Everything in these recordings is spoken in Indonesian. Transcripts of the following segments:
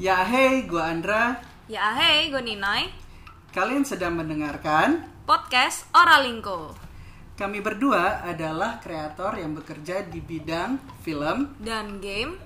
Ya hey, gua Andra. Ya hey, gue Ninoy. Kalian sedang mendengarkan Podcast Oralingko. kami berdua adalah kreator yang bekerja di bidang film Dan game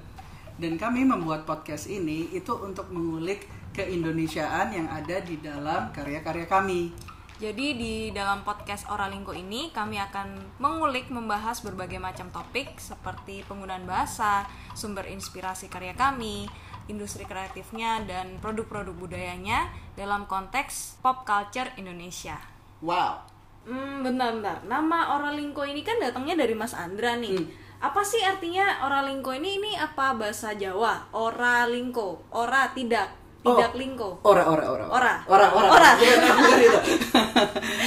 dan kami membuat podcast ini itu untuk mengulik keindonesiaan yang ada di dalam karya-karya kami. Jadi di dalam podcast Oralingko ini kami akan mengulik membahas berbagai macam topik seperti penggunaan bahasa, sumber inspirasi karya kami, industri kreatifnya dan produk-produk budayanya dalam konteks pop culture Indonesia. Wow. Hmm, bentar-bentar. Nama Oralingko ini kan datangnya dari Mas Andra nih. Hmm. Apa sih artinya Oralingko ini? Ini apa bahasa Jawa? Oralingko. Ora tidak. Tidak Oh. lingko. Ora, ora, ora. Ora. Ora, ora. Ora. Bukan, bukan itu.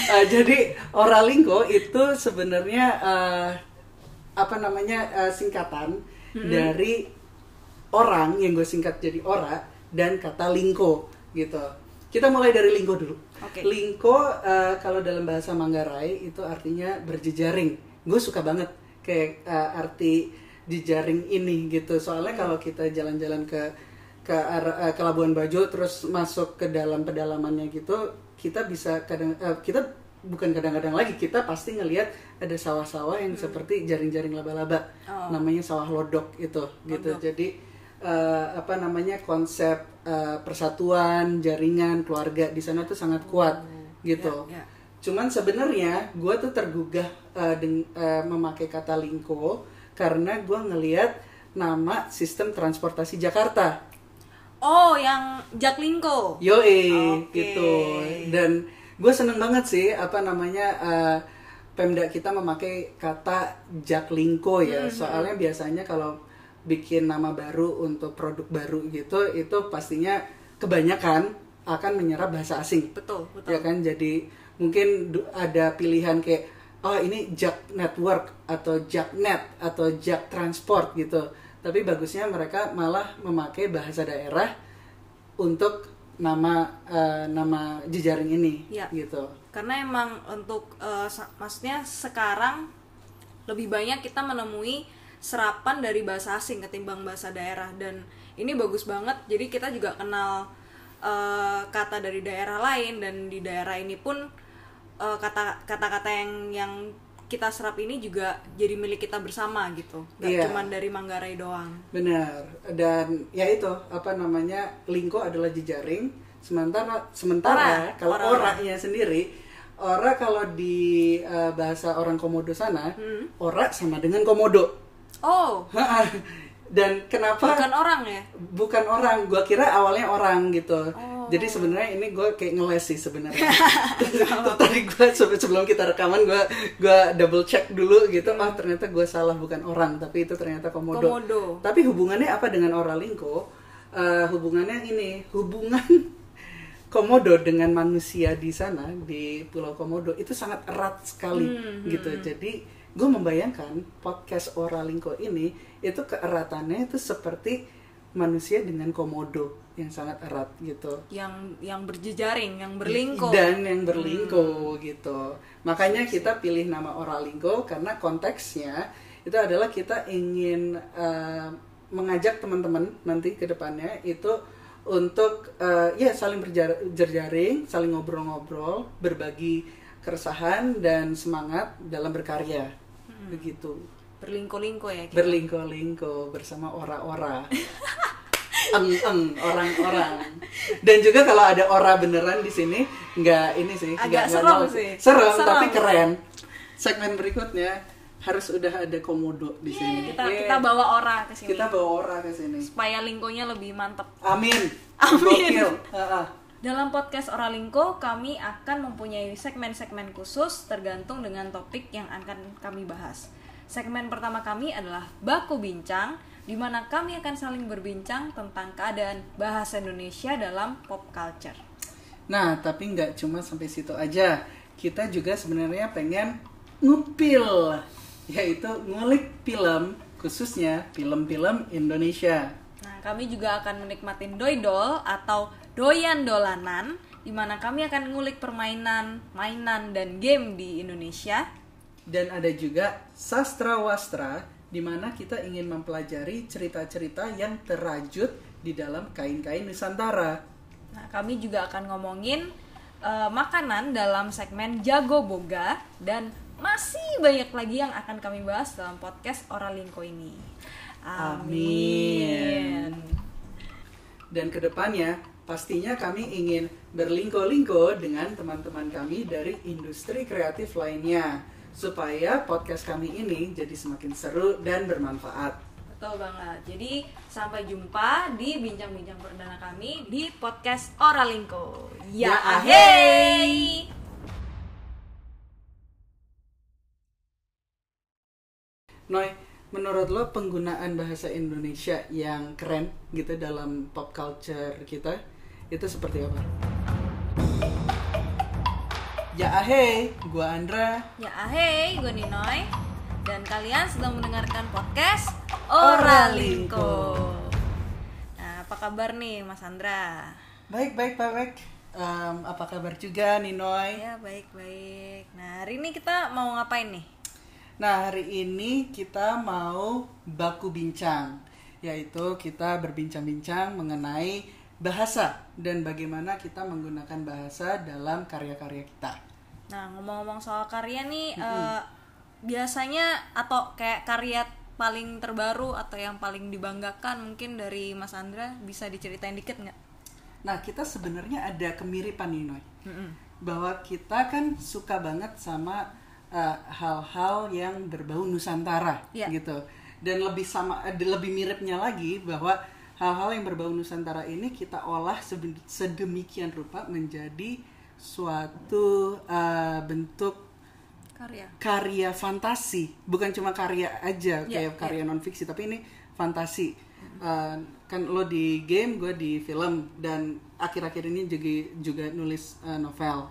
Eh, jadi Oralingko itu sebenarnya eh, apa namanya eh, singkatan dari orang yang gue singkat jadi ora dan kata lingko gitu. Kita mulai dari lingko dulu. Oke. Lingko eh, kalau dalam bahasa Manggarai itu artinya berjejaring. Gue suka banget kayak eh, arti jejaring ini gitu. Soalnya kalau kita jalan-jalan ke ke arah eh, ke Labuan Bajo terus masuk ke dalam pedalamannya gitu, kita bisa kadang eh, kita bukan kadang-kadang lagi kita pasti ngelihat ada sawah-sawah yang seperti jaring-jaring laba-laba. Oh. Namanya sawah lodok itu gitu. Lodok. Jadi eh, apa namanya konsep eh, persatuan, jaringan, keluarga di sana tuh sangat kuat gitu. Ya, ya. Cuman sebenarnya gue tuh tergugah eh, deng- eh, memakai kata lingko karena gue ngeliat nama sistem transportasi Jakarta. Oh, yang Jaklingko. Yoi Oke. gitu. Dan gue seneng banget sih apa namanya eh, Pemda kita memakai kata Jaklingko ya. Soalnya biasanya kalau bikin nama baru untuk produk baru gitu itu pastinya kebanyakan akan menyerap bahasa asing. Betul, betul. ya kan jadi mungkin ada pilihan kayak oh ini Jack Network atau Jack Net atau Jack Transport gitu tapi bagusnya mereka malah memakai bahasa daerah untuk nama eh, nama jejaring ini Ya. gitu Karena emang untuk sa- maksudnya sekarang lebih banyak kita menemui serapan dari bahasa asing ketimbang bahasa daerah dan ini bagus banget. Jadi kita juga kenal eh, kata dari daerah lain dan di daerah ini pun eh, kata kata-kata yang yang kita serap ini juga jadi milik kita bersama gitu. Gak Iya. cuman dari Manggarai doang. benar dan ya itu apa namanya lingko adalah jejaring sementara sementara Ora, kalau ora, oranya sendiri ora kalau di eh, bahasa orang komodo sana Hmm. ora sama dengan komodo Oh, dan kenapa? Bukan orang ya? bukan orang gua kira awalnya orang gitu. Oh. jadi sebenarnya ini gue kayak ngeles sih sebenarnya. Tadi gue sebelum kita rekaman gue gua double check dulu gitu. Ah ternyata gue salah bukan orang. Tapi itu ternyata komodo, Komodo. tapi hubungannya apa dengan oralingko? Eh, hubungannya ini hubungan komodo dengan manusia di sana di pulau komodo itu sangat erat sekali Hmm, gitu. jadi gue membayangkan podcast oralingko ini itu keeratannya itu seperti manusia dengan komodo yang sangat erat gitu. Yang yang berjejaring, yang berlingko. dan yang berlingko gitu. Makanya kita pilih nama oralingko karena konteksnya itu adalah kita ingin eh, mengajak teman-teman nanti ke depannya itu untuk eh, ya saling berjaring saling ngobrol-ngobrol berbagi keresahan dan semangat dalam berkarya begitu berlingko-lingko ya kita. berlingko-lingko bersama ora-ora eng-eng orang-orang dan juga kalau ada ora beneran di sini nggak ini sih Agak serem sih. serem, Serem. tapi keren segmen berikutnya harus udah ada komodo di sini kita Yeay. kita bawa ora ke sini kita bawa ora ke sini supaya lingkonya lebih mantap amin Amin. Gokil. Ha-ha. Dalam podcast Oralingko kami akan mempunyai segmen-segmen khusus tergantung dengan topik yang akan kami bahas segmen pertama kami adalah baku bincang di mana kami akan saling berbincang tentang keadaan bahasa Indonesia dalam pop culture Nah, tapi nggak cuma sampai situ aja. Kita juga sebenarnya pengen ngupil, yaitu ngulik film, khususnya film-film Indonesia. Nah, kami juga akan menikmati doidol atau doyan dolanan di mana kami akan ngulik permainan, mainan dan game di Indonesia. Dan ada juga sastra wastra di mana kita ingin mempelajari cerita-cerita yang terajut di dalam kain-kain Nusantara. Nah, kami juga akan ngomongin eh, makanan dalam segmen Jago Boga dan masih banyak lagi yang akan kami bahas dalam podcast Oralingko ini. Amin. Dan ke depannya pastinya kami ingin berlingko-lingko dengan teman-teman kami dari industri kreatif lainnya supaya podcast kami ini jadi semakin seru dan bermanfaat. Betul banget. Jadi sampai jumpa di bincang-bincang perdana kami di podcast Oralingko. Ya, Ya, ahey. Noy, menurut lo penggunaan bahasa Indonesia yang keren gitu dalam pop culture kita itu seperti apa? Ya ahey, gua Andra. Ya ahey, gue Ninoy dan kalian sedang mendengarkan podcast Oralingko. Oralingko. Nah, apa kabar nih Mas Andra? Baik, baik, baik, baik. Em, apa kabar juga Ninoy? Ya baik-baik. Nah hari ini kita mau ngapain nih? Nah, hari ini kita mau baku bincang, yaitu kita berbincang-bincang mengenai bahasa dan bagaimana kita menggunakan bahasa dalam karya-karya kita. Nah ngomong-ngomong soal karya nih, eh, biasanya atau kayak karya paling terbaru atau yang paling dibanggakan mungkin dari Mas Andra bisa diceritain dikit nggak? Nah, kita sebenarnya ada kemiripan nih, Noy. Bahwa kita kan suka banget sama uh, hal-hal yang berbau Nusantara Iya. gitu. Dan lebih sama ada lebih miripnya lagi bahwa hal-hal yang berbau Nusantara ini kita olah sedemikian rupa menjadi suatu uh, bentuk Karya. karya fantasi. Bukan cuma karya aja Iya, kayak karya non fiksi tapi ini fantasi. Uh, kan lo di game gue di film dan akhir-akhir ini juga juga nulis uh, novel.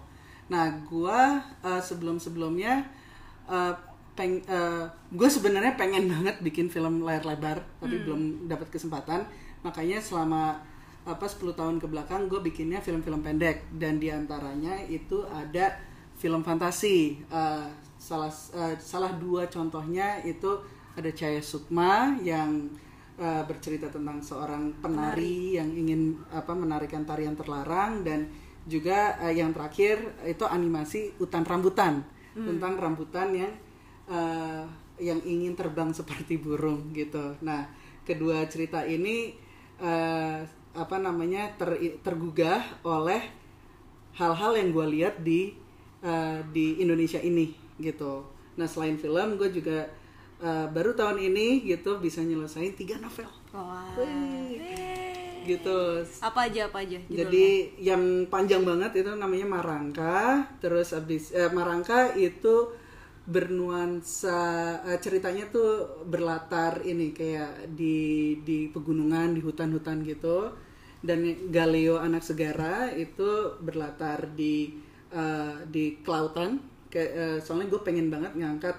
Nah gue uh, sebelum sebelumnya uh, peng gue sebenarnya pengen banget bikin film layar lebar tapi belum dapat kesempatan makanya selama apa 10 tahun ke belakang gue bikinnya film-film pendek. Dan di antaranya itu ada film fantasi. Eh, salah eh, salah dua contohnya itu ada Cahaya Sukma yang eh, bercerita tentang seorang penari yang ingin apa menarikan tarian terlarang. Dan juga eh, yang terakhir itu animasi Hutan Rambutan. Tentang rambutan yang eh, yang ingin terbang seperti burung gitu. Nah, kedua cerita ini eh, apa namanya ter- tergugah oleh hal-hal yang gue lihat di eh, di Indonesia ini gitu. Nah selain film, gue juga eh, baru tahun ini gitu bisa nyelesain tiga novel Wah. Wih. Gitu. Apa aja apa aja? judulnya? Jadi yang panjang banget itu namanya Marangka. Terus abis eh, Marangka itu bernuansa eh, ceritanya tuh berlatar ini kayak di di pegunungan, di hutan-hutan gitu. Dan Galeo anak segara itu berlatar di eh, di kelautan. Kayak eh, soalnya gue pengen banget ngangkat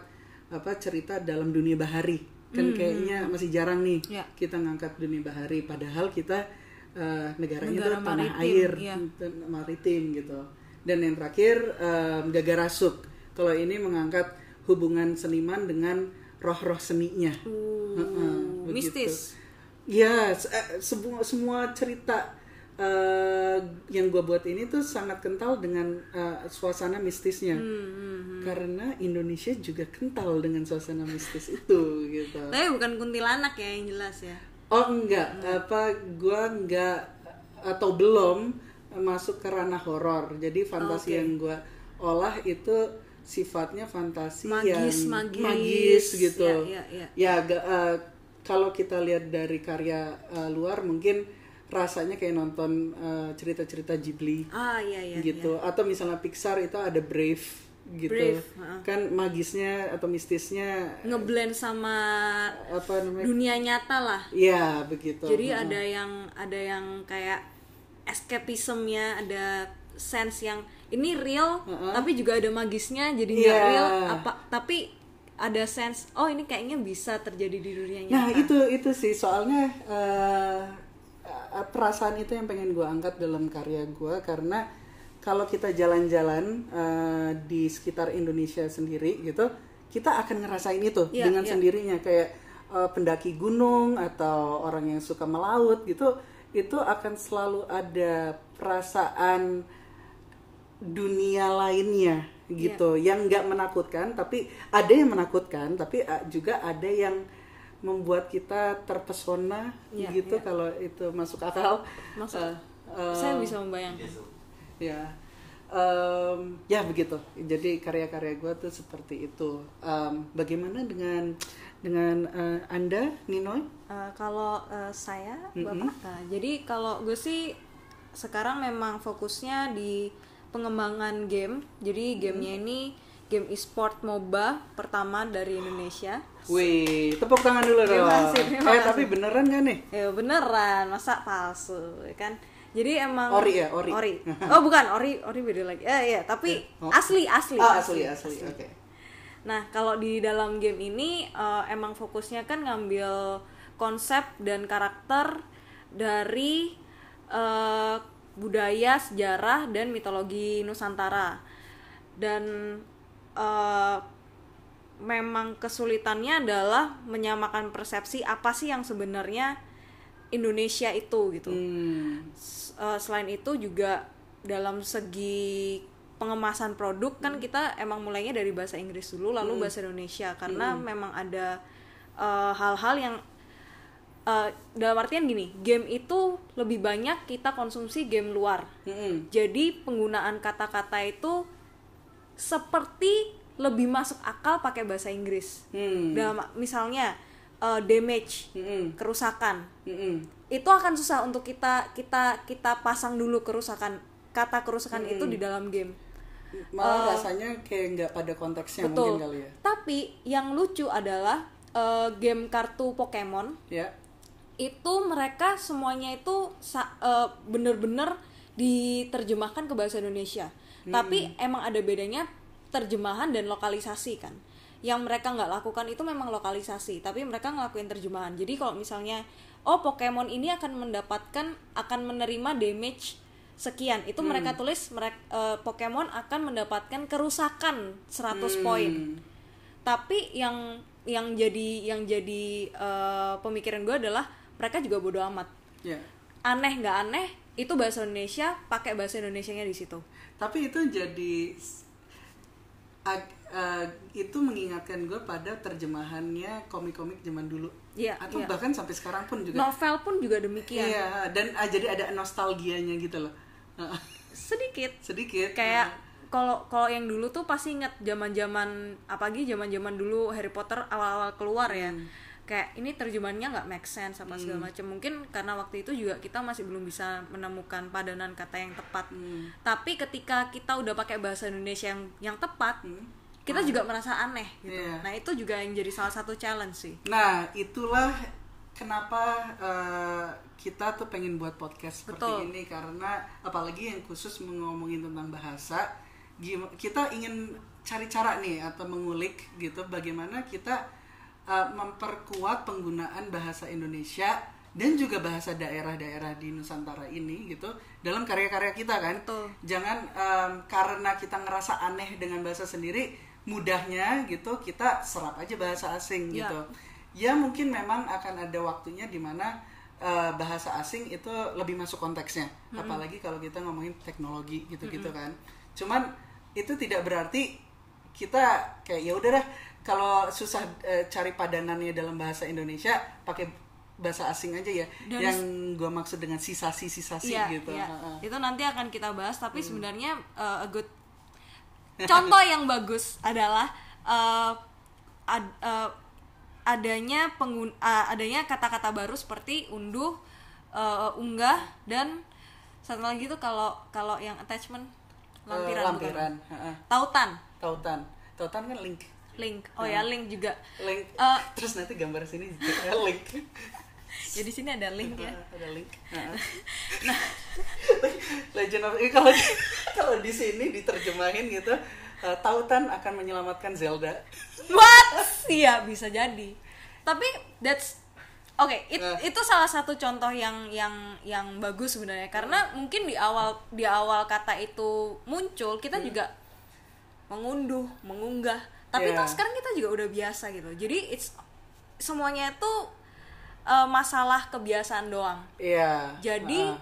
apa cerita dalam dunia bahari. Kan kayaknya masih jarang nih Ya. kita ngangkat dunia bahari padahal kita eh, negaranya Negara tuh tanah maritim, air tan- maritim gitu dan yang terakhir em, Gagarasuk kalau ini mengangkat hubungan seniman dengan roh-roh seninya Uh, begitu. mistis. ya se- eh, semua semua cerita eh, yang gue buat ini tuh sangat kental dengan eh, suasana mistisnya Hmm, karena Indonesia juga kental dengan suasana mistis itu gitu Tapi bukan kuntilanak ya yang jelas ya. Oh enggak, apa gua enggak atau belum masuk ke ranah horor. Jadi fantasi Oke. yang gua olah itu sifatnya fantasi Magis, yang magis. gitu. Ya, ya, ya. Ya, eh, kalau kita lihat dari karya eh, luar mungkin rasanya kayak nonton eh, cerita-cerita Ghibli Ah iya iya. gitu. Atau misalnya Pixar itu ada Brave gitu. Brave, heeh. Kan magisnya atau mistisnya Ngeblend sama apa namanya? dunia nyata lah. Ya, begitu. Jadi ada yang ada yang kayak escapismnya, ada sense yang ini real, Heeh. tapi juga ada magisnya, jadi nggak Iya. real. Apa tapi ada sense, oh ini kayaknya bisa terjadi di dunia nyata. Nah itu itu sih soalnya eh, perasaan itu yang pengen gue angkat dalam karya gue karena kalau kita jalan-jalan eh, di sekitar Indonesia sendiri gitu kita akan ngerasain itu Iya, dengan iya. sendirinya kayak eh, pendaki gunung atau orang yang suka melaut gitu itu akan selalu ada perasaan dunia lainnya gitu. Yang nggak menakutkan tapi ada yang menakutkan tapi uh, juga ada yang membuat kita terpesona Iya, gitu iya. kalau itu masuk akal. Masuk. Uh, uh, saya bisa membayangkan ya Em, ya begitu. Jadi karya-karya gue tuh seperti itu. Em, bagaimana dengan dengan eh, anda Ninoy Eh, kalau eh, saya bapak? Eh, jadi kalau gue sih sekarang memang fokusnya di pengembangan game jadi gamenya ini game e-sport MOBA pertama dari Indonesia Wih, tepuk tangan dulu dong. Terima kasih, terima eh, tapi beneran gak nih? ya beneran masa palsu ya kan jadi emang Ori ya, ori. oh bukan ori ori beda lagi eh ya tapi Oh. asli asli Ah, asli, asli. Oke. Nah, kalau di dalam game ini eh, emang fokusnya kan ngambil konsep dan karakter dari eh, budaya, sejarah dan mitologi Nusantara. Dan eh, memang kesulitannya adalah menyamakan persepsi apa sih yang sebenarnya Indonesia itu gitu. Hmm. Eh, selain itu juga dalam segi pengemasan produk kan kita emang mulainya dari bahasa Inggris dulu lalu bahasa Indonesia karena memang ada eh, hal-hal yang eh, dalam artian gini game itu lebih banyak kita konsumsi game luar Mm-mm. jadi penggunaan kata-kata itu seperti lebih masuk akal pakai bahasa Inggris Hmm. dalam misalnya eh, damage Mm-mm. kerusakan Mm-mm. itu akan susah untuk kita kita kita pasang dulu kerusakan kata kerusakan itu Hmm. di dalam game Malah rasanya kayak nggak pada konteksnya betul mungkin kali ya. tapi yang lucu adalah eh, game kartu Pokemon Ya. Itu mereka semuanya itu eh, bener-bener diterjemahkan ke bahasa Indonesia. Tapi emang ada bedanya terjemahan dan lokalisasi kan? Yang mereka nggak lakukan itu memang lokalisasi tapi mereka ngelakuin terjemahan. Jadi kalau misalnya oh Pokemon ini akan mendapatkan akan menerima damage sekian itu mereka tulis mereka Pokemon akan mendapatkan kerusakan 100 poin. Hmm. tapi yang yang jadi yang jadi eh, pemikiran gue adalah mereka juga bodoh amat Ya. aneh nggak aneh itu bahasa Indonesia pakai bahasa Indonesianya di situ Tapi itu jadi ag- eh, itu mengingatkan gue pada terjemahannya komik-komik zaman dulu. Iya, Atau iya. bahkan sampai sekarang pun juga. novel pun juga demikian Iya, dan ah, jadi ada nostalgianya gitu loh. sedikit Sedikit. kayak kalau kalau yang dulu tuh pasti inget zaman-zaman apalagi zaman-zaman dulu Harry Potter awal-awal keluar ya kayak ini terjemahannya nggak make sense apa segala macam. Mungkin karena waktu itu juga kita masih belum bisa menemukan padanan kata yang tepat. Hmm. tapi ketika kita udah pakai bahasa Indonesia yang yang tepat kita juga merasa aneh gitu. Iya. nah itu juga yang jadi salah satu challenge sih. Nah, itulah kenapa eh, kita tuh pengen buat podcast seperti Betul. ini. Karena apalagi yang khusus ngomongin tentang bahasa, kita ingin cari cara nih atau mengulik gitu bagaimana kita eh, memperkuat penggunaan bahasa Indonesia dan juga bahasa daerah-daerah di Nusantara ini gitu dalam karya-karya kita kan. Betul. Jangan em, karena kita ngerasa aneh dengan bahasa sendiri mudahnya gitu kita serap aja bahasa asing Ya. gitu ya mungkin memang akan ada waktunya di mana eh, bahasa asing itu lebih masuk konteksnya apalagi kalau kita ngomongin teknologi gitu-gitu kan cuman itu tidak berarti kita kayak ya udah dah kalau susah eh, cari padanannya dalam bahasa Indonesia pakai bahasa asing aja ya Dan- yang gua maksud dengan sisasi-sisasi Iya, gitu iya. Itu nanti akan kita bahas, tapi Hmm. sebenarnya uh, a good contoh yang bagus adalah uh, ad- uh, adanya pengun uh, adanya kata-kata baru seperti unduh, uh, unggah dan satu lagi tuh kalau kalau yang attachment lampiran, bukan? lampiran heeh. tautan, tautan tautan kan link link. Oh ya link juga. link Eh, terus nanti gambar sini juga link ya di sini ada link ya. ada link nah Legend of eh, kalau kalau di sini diterjemahin gitu eh, tautan akan menyelamatkan Zelda What? Iya bisa jadi. Tapi that's oke. it- Nah. Itu salah satu contoh yang yang yang bagus sebenarnya karena mungkin di awal di awal kata itu muncul kita juga mengunduh, mengunggah. Tapi Yeah. toh sekarang kita juga udah biasa gitu. Jadi it's semuanya itu eh, masalah kebiasaan doang Iya. jadi Ah.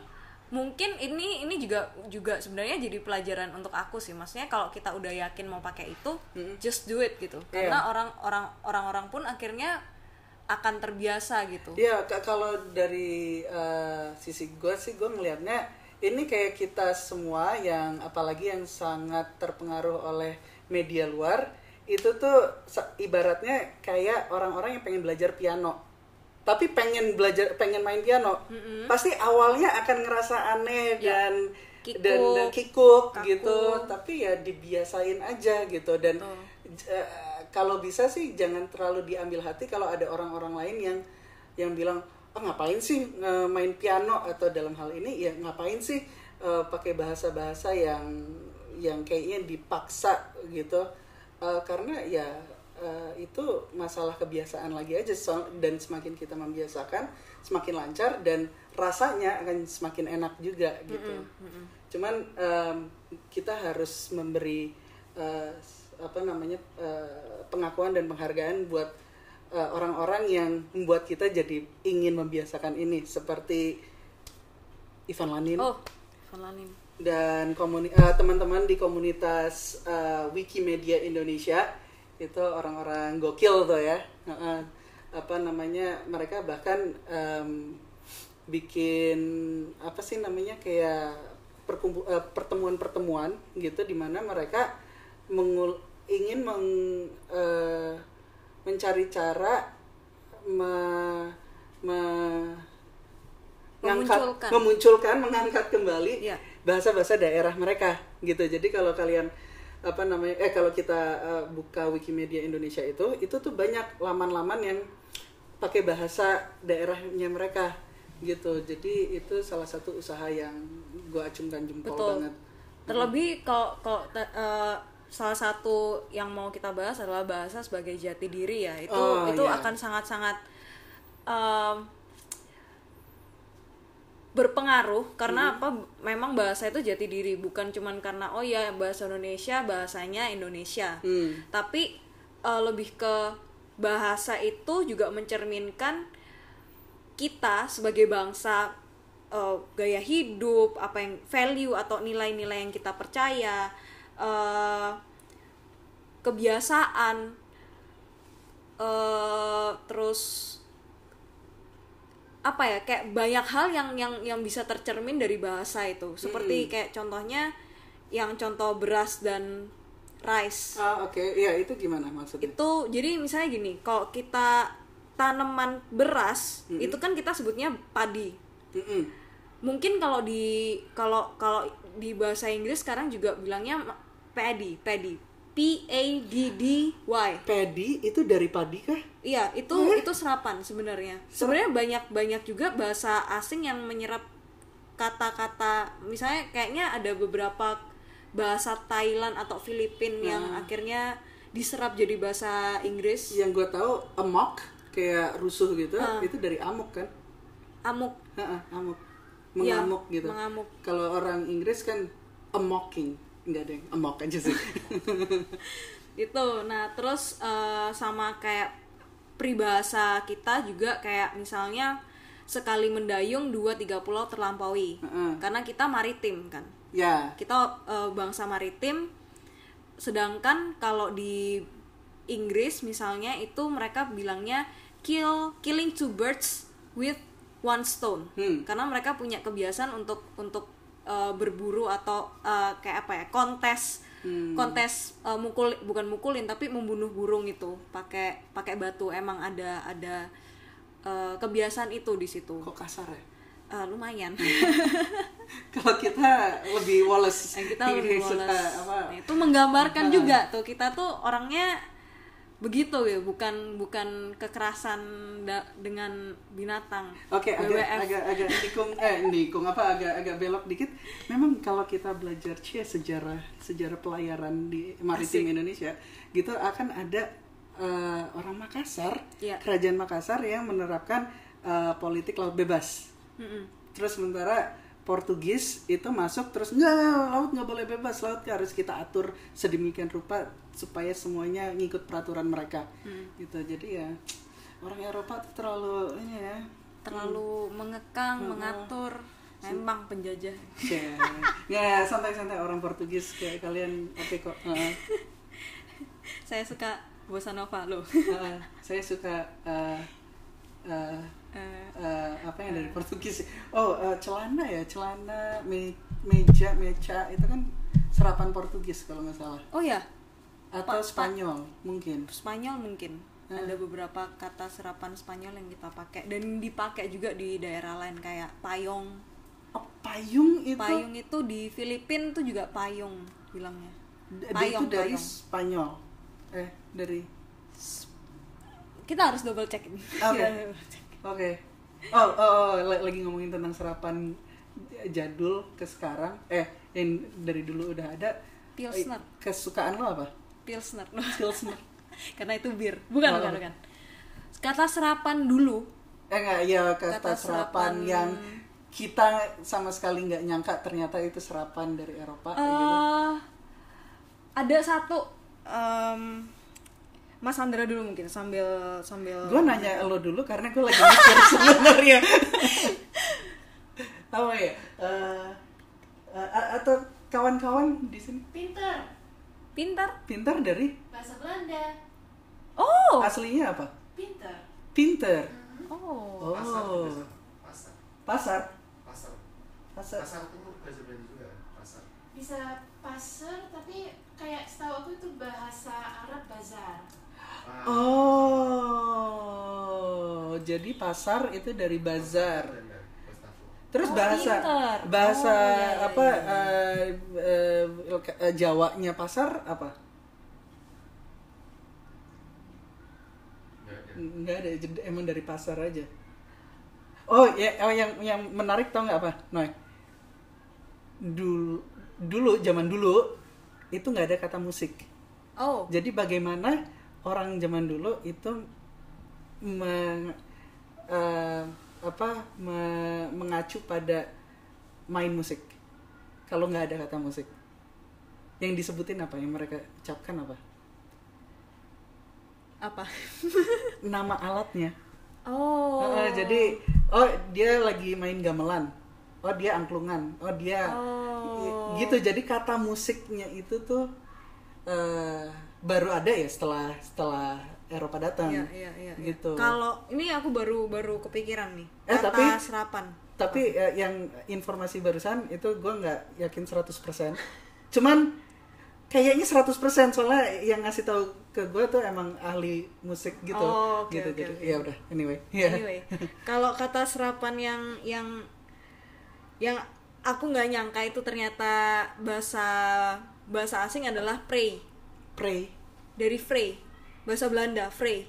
mungkin ini ini juga juga sebenarnya jadi pelajaran untuk aku sih maksudnya kalau kita udah yakin mau pakai itu just do it gitu Iya. karena orang orang orang-orang pun akhirnya akan terbiasa gitu Iya, ka- kalau dari eh, sisi gue sih gue ngelihatnya ini kayak kita semua yang apalagi yang sangat terpengaruh oleh media luar itu tuh ibaratnya kayak orang-orang yang pengen belajar piano. Tapi pengen belajar pengen main piano. Pasti awalnya akan ngerasa aneh Ya. dan Kikuk, dan, dan kikuk kaku. gitu tapi ya dibiasain aja gitu. Dan eh, kalau bisa sih jangan terlalu diambil hati kalau ada orang-orang lain yang yang bilang oh ngapain sih main piano? Atau dalam hal ini ya ngapain sih eh, pakai bahasa-bahasa yang yang kayaknya dipaksa gitu Eh, karena ya eh, itu masalah kebiasaan lagi aja. So- dan semakin kita membiasakan semakin lancar dan rasanya akan semakin enak juga gitu. Cuman em, kita harus memberi eh, apa namanya eh, pengakuan dan penghargaan buat orang-orang yang membuat kita jadi ingin membiasakan ini. Seperti Ivan Lanin. Oh Falanin dan komuni eh, teman-teman di komunitas eh, Wikimedia Indonesia itu orang-orang gokil tuh ya Heeh. apa namanya mereka bahkan em, bikin apa sih namanya kayak perkumpu- eh, pertemuan-pertemuan gitu di mana mereka mengul- ingin meng- eh, mencari cara me- me- ngangkat- Memunculkan. memunculkan mengangkat kembali Iya. Bahasa-bahasa daerah mereka gitu. Jadi kalau kalian apa namanya eh kalau kita eh, buka Wikimedia Indonesia itu itu tuh banyak laman-laman yang pakai bahasa daerahnya mereka gitu. Jadi itu salah satu usaha yang gue acungkan jempol betul. banget. Terlebih kalau kalau eh, salah satu yang mau kita bahas adalah bahasa sebagai jati diri ya. Itu Oh, itu iya. akan sangat-sangat em, berpengaruh karena apa? Memang bahasa itu jati diri bukan cuman karena oh ya bahasa Indonesia bahasanya Indonesia. Hmm. tapi eh, lebih ke bahasa itu juga mencerminkan kita sebagai bangsa eh, gaya hidup apa yang value atau nilai-nilai yang kita percaya eh, kebiasaan eh, terus apa ya kayak banyak hal yang yang yang bisa tercermin dari bahasa itu. Seperti kayak contohnya yang contoh beras dan rice. Ah oke. Iya itu gimana maksudnya? Itu jadi misalnya gini kalau kita tanaman beras itu kan kita sebutnya padi. Mm-mm. mungkin kalau di kalau kalau di bahasa Inggris sekarang juga bilangnya paddy paddy P A D D Y. Padi itu dari padi kah? Iya itu itu serapan sebenarnya. Sebenarnya banyak banyak juga bahasa asing yang menyerap kata-kata misalnya kayaknya ada beberapa bahasa Thailand atau Filipin yang akhirnya diserap jadi bahasa Inggris. Yang gue tahu amok kayak rusuh gitu itu dari amok kan? Amuk Ha-ha, amok. Iya, mengamuk gitu. mengamuk. kalau orang Inggris kan amocking nggak ada yang amok aja sih. Itu nah terus eh, sama kayak peribahasa kita juga kayak misalnya sekali mendayung dua tiga pulau terlampaui. Heeh. karena kita maritim kan? Ya. Kita eh, bangsa maritim. Sedangkan kalau di Inggris misalnya itu mereka bilangnya kill killing two birds with one stone. Hmm. karena mereka punya kebiasaan untuk untuk eh, berburu atau eh, kayak apa ya kontes Hmm. kontes eh, mukul bukan mukulin tapi membunuh burung itu. Pakai pakai batu. Emang ada ada eh, kebiasaan itu di situ. Kok kasar ya? Eh, lumayan. Kalau kita lebih Wallace yang kita lebih Suka Wallace. apa? Nah, itu menggambarkan juga tuh. Kita tuh orangnya begitu ya bukan bukan kekerasan da- dengan binatang Oke, agak WWF. agak agak nikung eh nikung apa agak agak belok dikit. Memang kalau kita belajar cie sejarah sejarah pelayaran di maritim Indonesia, gitu akan ada eh, orang Makassar, Iya. kerajaan Makassar yang menerapkan eh, politik laut bebas. Mm-mm. Terus sementara Portugis itu masuk terus nggak laut nggak boleh bebas laut harus kita atur sedemikian rupa supaya semuanya ngikut peraturan mereka gitu jadi ya orang Eropa tuh terlalu ini ya terlalu mengekang mengatur memang penjajah Ya, ya santai-santai orang Portugis kayak kalian oke kok. Heeh. saya suka bossa nova loh Heeh. saya suka eh, eh, Eh, eh, apa yang dari Portugis? Oh, eh, celana ya, celana, me- meja, meja itu kan serapan Portugis kalau nggak salah. oh ya Atau Pa- pa- Spanyol mungkin. Spanyol mungkin Hmm. ada beberapa kata serapan Spanyol yang kita pakai dan dipakai juga di daerah lain kayak payung Oh, payung itu payung itu di Filipina tuh juga payung bilangnya payung itu dari payung Spanyol. Eh, dari kita harus double check ini Oke. Oh, oh, oh, la- lagi ngomongin tentang serapan jadul ke sekarang. Eh, yang dari dulu udah ada. Pilsner. Kesukaan lo apa? Pilsner Pilsner. karena itu bir bukan Oh. bukan bukan kata serapan dulu Eh enggak, ya kata, Kata serapan, serapan- yang kita sama sekali nggak nyangka ternyata itu serapan dari Eropa kayak gitu. eh ada satu em, Mas Andra dulu mungkin sambil sambil Gue nanya lo dulu karena gue lagi mikir sebenarnya. Apa ya? Eh, eh, a- atau kawan-kawan di sini Pinter, pintar pintar dari bahasa Belanda. oh aslinya apa? Pinter. Pinter. oh Pasar, Oh. biasa. pasar, Pasar. pasar, Pasar. pasar itu bahasa Belanda juga, pasar. Bisa pasar tapi kayak setahu aku itu bahasa Arab bazar. Ah, Oh, jadi pasar itu dari bazar. Terus Oh, bahasa pinter. bahasa Oh, iya, iya, apa eh, eh, Jawanya pasar apa? Enggak ada, jadi emang dari pasar aja. Oh, ya oh, yang yang menarik tau nggak apa? Noy. Dulu dulu zaman dulu itu nggak ada kata musik. oh Jadi bagaimana orang zaman dulu itu meng, eh, apa me- mengacu pada main musik. Kalau nggak ada kata musik, yang disebutin apa? Yang mereka ucapkan apa? apa Nama alatnya. oh Heeh, jadi oh dia lagi main gamelan. Oh dia angklungan. Oh dia Oh. gitu. Jadi kata musiknya itu tuh eh, baru ada ya setelah setelah Eropa datang. Iya, iya, iya, iya. Gitu. Kalau ini aku baru baru kepikiran nih. Eh, kata tapi- serapan. Tapi eh, yang informasi barusan itu gue nggak yakin 100%. Cuman kayaknya 100% soalnya yang ngasih tahu ke gue tuh emang ahli musik gitu. Oh, oke, gitu. oke, Jadi oke. ya udah anyway. Iya. Anyway, kalau kata serapan yang yang yang aku nggak nyangka itu ternyata bahasa bahasa asing adalah pray Pray. dari Frey bahasa Belanda Frey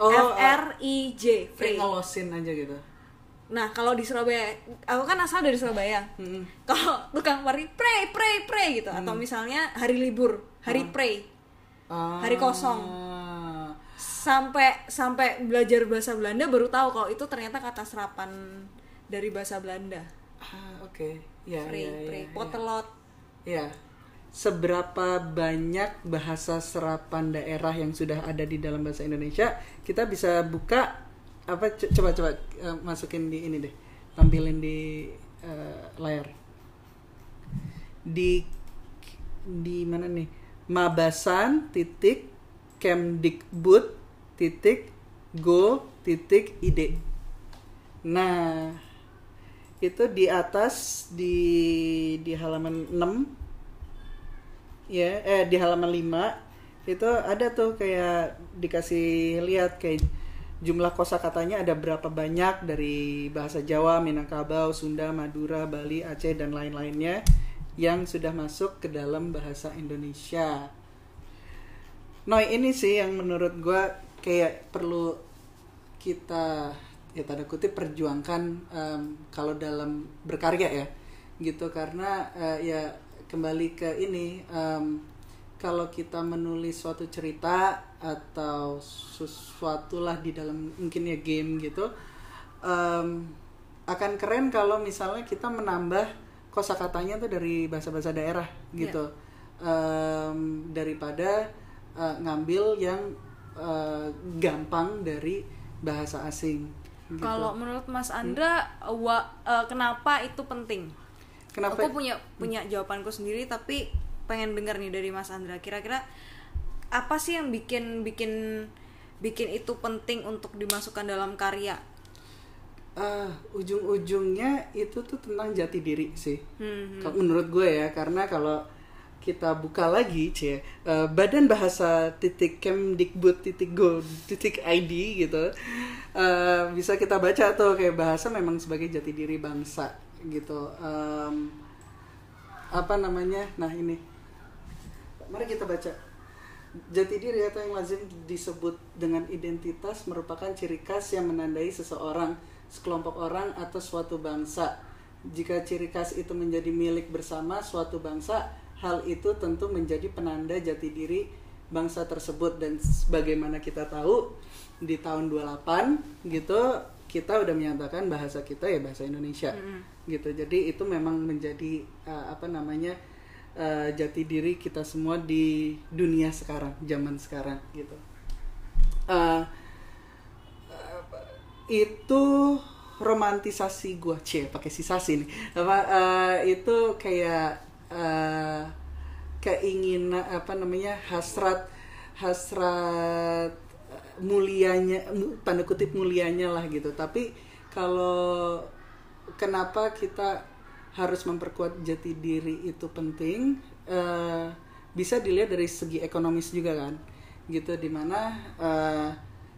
Oh, F R I J Frey Frey. ngelosin aja gitu. Nah kalau di Surabaya, aku kan asal dari Surabaya. Mm-mm. Kalau tukang pari pray pray pray gitu, atau misalnya hari libur hari pray Ah. Hari kosong. sampai sampai belajar bahasa Belanda baru tahu kalau itu ternyata kata serapan dari bahasa Belanda. Ah, oke. Ya, Pray, ya, ya, pray, ya. potelot. Ya. Seberapa banyak bahasa serapan daerah yang sudah ada di dalam bahasa Indonesia? Kita bisa buka apa co- coba coba eh, masukin di ini deh. Tampilin di eh, layar. Di di mana nih? Mabasan titik Kemdikbud titik go titik id. Nah, itu di atas di di halaman 6 ya eh di halaman 5 itu ada tuh kayak dikasih lihat kayak jumlah kosakatanya ada berapa banyak dari bahasa Jawa, Minangkabau, Sunda, Madura, Bali, Aceh dan lain-lainnya yang sudah masuk ke dalam bahasa Indonesia. Nah ini sih yang menurut gua kayak perlu kita ya tanda kutip perjuangkan em, kalau dalam berkarya ya gitu karena eh, ya kembali ke ini em, kalau kita menulis suatu cerita atau sesuatu lah di dalam mungkin ya game gitu em, akan keren kalau misalnya kita menambah kosakatanya tuh dari bahasa-bahasa daerah gitu Em, daripada eh, ngambil yang eh, gampang dari bahasa asing. gitu. Kalau menurut Mas Andra, wa- eh, kenapa itu penting? Kenapa? Aku punya punya jawabanku sendiri, tapi pengen dengar nih dari Mas Andra. Kira-kira apa sih yang bikin bikin bikin itu penting untuk dimasukkan dalam karya? Ah, ujung-ujungnya itu tuh tentang jati diri sih. Hmm, Kalau menurut gue ya, karena kalau kita buka lagi, c, eh, Badan Bahasa titik Kemdikbud titik go titik id gitu, eh, bisa kita baca tuh kayak bahasa memang sebagai jati diri bangsa gitu. Em, apa namanya? Nah ini, mari kita baca. Jati diri atau yang lazim disebut dengan identitas merupakan ciri khas yang menandai seseorang, sekelompok orang atau suatu bangsa. Jika ciri khas itu menjadi milik bersama suatu bangsa, hal itu tentu menjadi penanda jati diri bangsa tersebut dan sebagaimana kita tahu di tahun 28 gitu kita udah menyatakan bahasa kita ya bahasa Indonesia gitu. Jadi itu memang menjadi uh, apa namanya uh, jati diri kita semua di dunia sekarang, zaman sekarang gitu. Uh, uh, itu romantisasi gua cie pakai sisasi nih apa uh, itu kayak uh, keinginan apa namanya hasrat hasrat mulianya mu- tanda kutip mulianya lah gitu. Tapi kalau kenapa kita harus memperkuat jati diri itu penting eh, bisa dilihat dari segi ekonomis juga kan. Gitu di mana eh,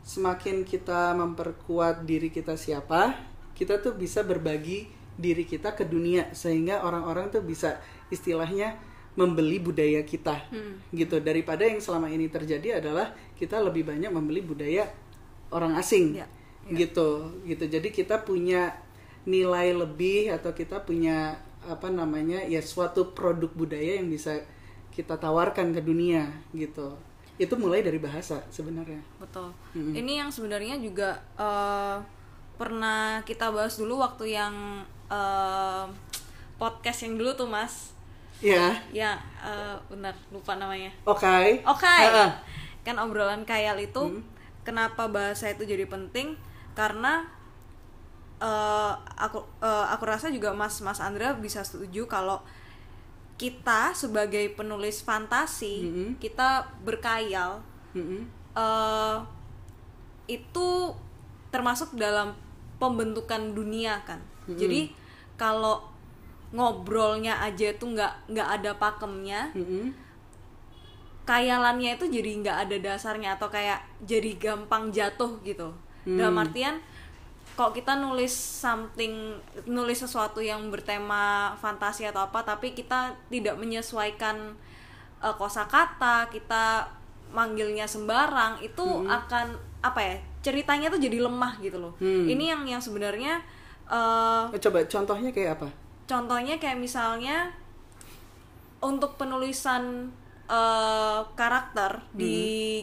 semakin kita memperkuat diri kita siapa kita tuh bisa berbagi diri kita ke dunia sehingga orang-orang tuh bisa istilahnya membeli budaya kita. Gitu daripada yang selama ini terjadi adalah kita lebih banyak membeli budaya orang asing Ya, gitu gitu jadi kita punya nilai lebih atau kita punya apa namanya ya suatu produk budaya yang bisa kita tawarkan ke dunia gitu itu mulai dari bahasa sebenarnya betul. Mm-mm. Ini yang sebenarnya juga eh, pernah kita bahas dulu waktu yang eh, podcast yang dulu tuh Mas. ya Ya, eh, benar lupa namanya. oke Oke. Ha-ha. Kan obrolan kayal itu Hmm. kenapa bahasa itu jadi penting? Karena eh, aku eh, aku rasa juga Mas Mas Andra bisa setuju kalau kita sebagai penulis fantasi, Mm-mm. kita berkayal Mm-mm. eh itu termasuk dalam pembentukan dunia kan. Jadi kalau ngobrolnya aja tuh nggak nggak ada pakemnya, Mm-mm. Kayalannya itu jadi nggak ada dasarnya atau kayak jadi gampang jatuh gitu. Dalam Hmm. artian kalau kita nulis something nulis sesuatu yang bertema fantasi atau apa tapi kita tidak menyesuaikan uh, kosakata, kita manggilnya sembarang itu akan apa ya? ceritanya tuh jadi lemah gitu loh. Hmm. Ini yang yang sebenarnya uh, coba contohnya kayak apa contohnya kayak misalnya untuk penulisan eh, karakter di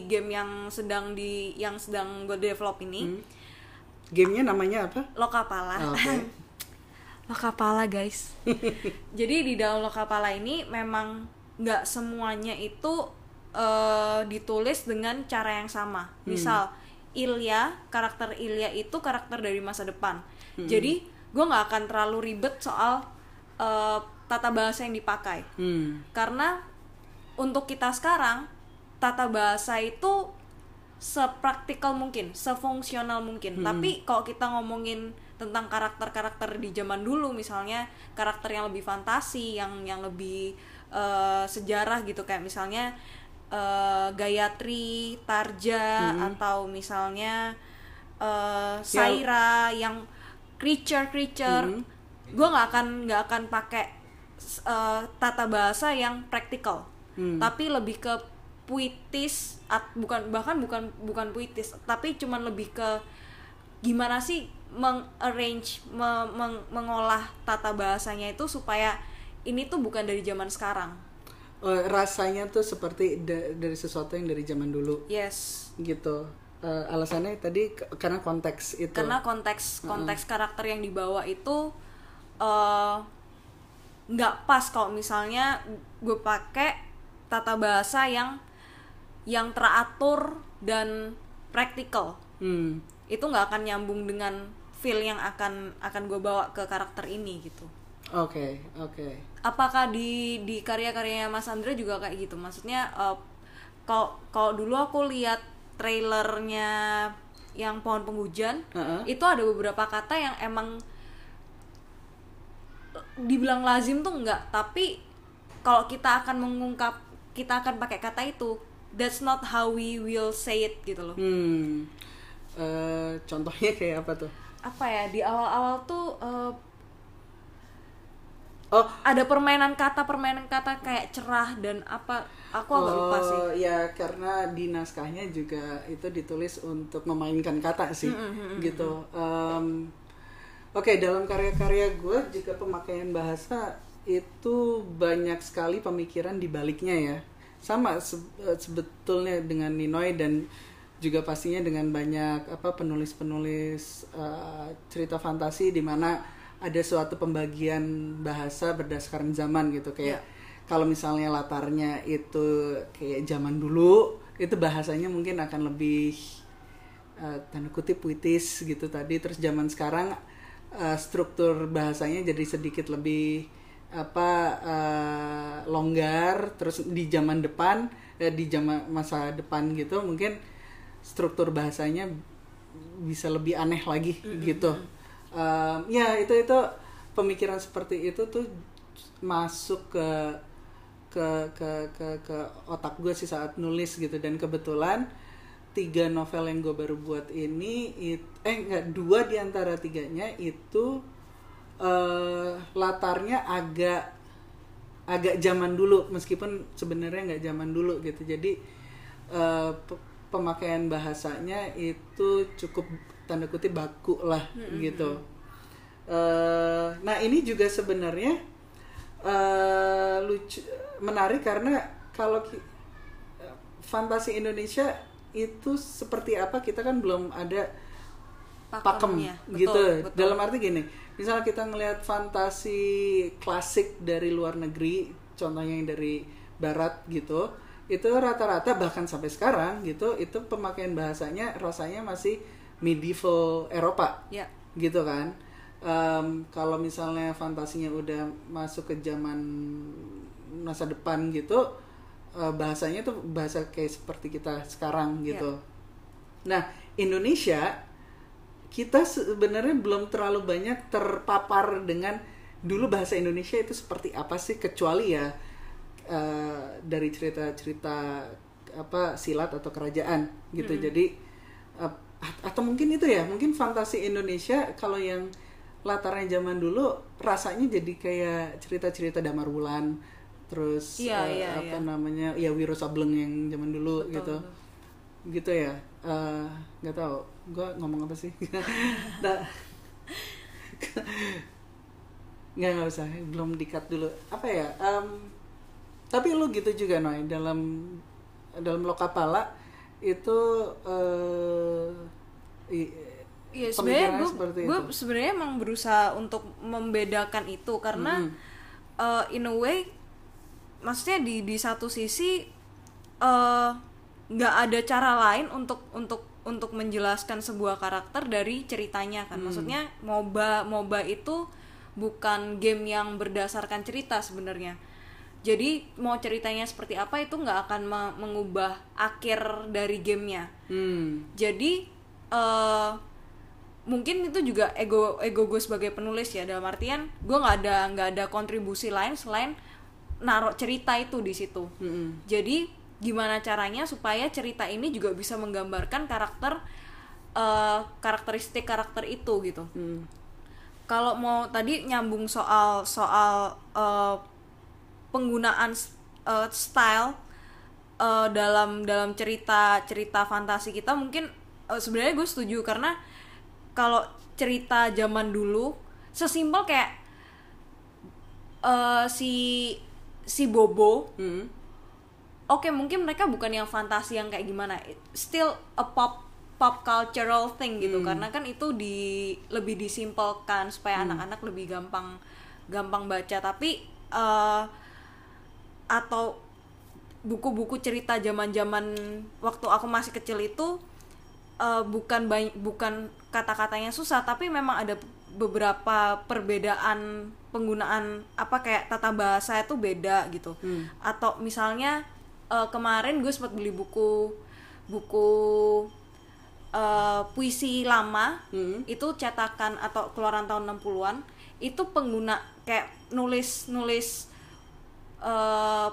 game yang sedang di yang sedang gue develop ini. Hmm. gamenya namanya apa? Lokapala. Ah, oke. Lokapala guys. Jadi di dalam Lokapala ini memang nggak semuanya itu eh, ditulis dengan cara yang sama. Misal Ilya karakter Ilya itu karakter dari masa depan. Jadi gue nggak akan terlalu ribet soal eh, tata bahasa yang dipakai. Hmm. karena untuk kita sekarang tata bahasa itu sepraktikal mungkin, sefungsional mungkin. Tapi kalau kita ngomongin tentang karakter-karakter di zaman dulu misalnya karakter yang lebih fantasi, yang yang lebih eh, sejarah gitu kayak misalnya eh, Gayatri, Tarja atau misalnya eh, Saira yang creature-creature. Gue nggak akan nggak akan pakai eh, tata bahasa yang praktikal Hmm. tapi lebih ke puitis at- bukan bahkan bukan bukan puitis tapi cuman lebih ke gimana sih mengarrange me- meng- mengolah tata bahasanya itu supaya ini tuh bukan dari zaman sekarang. Eh, rasanya tuh seperti da- dari sesuatu yang dari zaman dulu. Yes. Gitu. Eh, alasannya tadi karena konteks itu. Karena konteks konteks karakter yang dibawa itu eh, nggak pas kalau misalnya gue pakai tata bahasa yang yang teratur dan praktikal Hmm. itu nggak akan nyambung dengan feel yang akan akan gue bawa ke karakter ini gitu Oke, oke. apakah di di karya-karyanya Mas Andra juga kayak gitu maksudnya eh, kalau kalau dulu aku lihat trailernya yang pohon penghujan Heeh. itu ada beberapa kata yang emang dibilang lazim tuh enggak tapi kalau kita akan mengungkap kita akan pakai kata itu that's not how we will say it gitu loh Hmm. Eh, contohnya kayak apa tuh? apa ya di awal-awal tuh eh, Oh, ada permainan kata permainan kata kayak cerah dan apa aku agak lupa sih Oh, ya karena di naskahnya juga itu ditulis untuk memainkan kata sih, gitu. Em, Oke, dalam karya-karya gue juga pemakaian bahasa itu banyak sekali pemikiran di baliknya ya. Sama se- eh, sebetulnya dengan Ninoy dan juga pastinya dengan banyak apa penulis-penulis eh, cerita fantasi di mana ada suatu pembagian bahasa berdasarkan zaman gitu. Kayak kalau misalnya latarnya itu kayak zaman dulu itu bahasanya mungkin akan lebih eh, tanda kutip puitis gitu tadi. Terus zaman sekarang eh, struktur bahasanya jadi sedikit lebih apa eh, longgar terus di zaman depan eh, di zaman masa depan gitu mungkin struktur bahasanya bisa lebih aneh lagi gitu. Um, ya itu itu pemikiran seperti itu tuh masuk ke ke ke ke ke otak gue sih saat nulis gitu. Dan kebetulan tiga novel yang gue baru buat ini it- eh enggak dua di antara tiganya itu eh latarnya agak agak zaman dulu meskipun sebenarnya nggak zaman dulu gitu jadi pe- pemakaian bahasanya itu cukup tanda kutip baku lah gitu Eh, nah ini juga sebenarnya eh, lucu menarik karena kalau fantasi Indonesia itu seperti apa kita kan belum ada pakem. Betul, gitu betul. dalam arti gini misalnya kita ngelihat fantasi klasik dari luar negeri contohnya yang dari barat gitu itu rata-rata bahkan sampai sekarang gitu itu pemakaian bahasanya rasanya masih medieval Eropa ya. gitu kan. Em, kalau misalnya fantasinya udah masuk ke zaman masa depan gitu eh, bahasanya tuh bahasa kayak seperti kita sekarang gitu. Nah Indonesia kita sebenarnya belum terlalu banyak terpapar dengan dulu bahasa Indonesia itu seperti apa sih kecuali ya eh, dari cerita-cerita apa silat atau kerajaan gitu jadi eh, at- atau mungkin itu ya mungkin fantasi Indonesia kalau yang latarnya zaman dulu rasanya jadi kayak cerita-cerita Damar Wulan terus Iya, eh, iya, apa iya. namanya ya Wiro Sableng yang zaman dulu Betul, gitu betul. gitu ya nggak tahu gue ngomong apa sih? Nggak nggak usah. Belum dikat dulu. Apa ya? Em, tapi lu gitu juga Noy. Dalam dalam lokapala itu eh i- Iya sebenarnya gue gue sebenarnya emang berusaha untuk membedakan itu karena Mm. eh, in a way maksudnya di di satu sisi eh, nggak ada cara lain untuk untuk untuk menjelaskan sebuah karakter dari ceritanya kan. Maksudnya moba moba itu bukan game yang berdasarkan cerita sebenarnya. Jadi mau ceritanya seperti apa itu nggak akan me- mengubah akhir dari gamenya. Hmm. Jadi eh mungkin itu juga ego ego gue sebagai penulis ya. Dalam artian gue nggak ada nggak ada kontribusi lain selain naruh cerita itu di situ. Mm-mm. jadi gimana caranya supaya cerita ini juga bisa menggambarkan karakter eh, karakteristik karakter itu gitu Hmm. kalau mau tadi nyambung soal soal eh, penggunaan eh, style eh, dalam dalam cerita cerita fantasi kita mungkin eh, sebenarnya gue setuju karena kalau cerita zaman dulu sesimpel kayak eh, si si Bobo Hmm. Oke mungkin mereka bukan yang fantasi yang kayak gimana. It- still a pop pop cultural thing gitu. Karena kan itu di lebih disimpelkan supaya anak-anak lebih gampang gampang baca. Tapi eh, atau buku-buku cerita zaman-zaman waktu aku masih kecil itu eh, bukan banyak bukan kata-katanya susah. Tapi memang ada beberapa perbedaan penggunaan apa kayak tata bahasa itu beda gitu. Atau misalnya eh, kemarin gue sempat beli buku buku eh, puisi lama Hmm. itu cetakan atau keluaran tahun 60-an itu pengguna kayak nulis nulis eh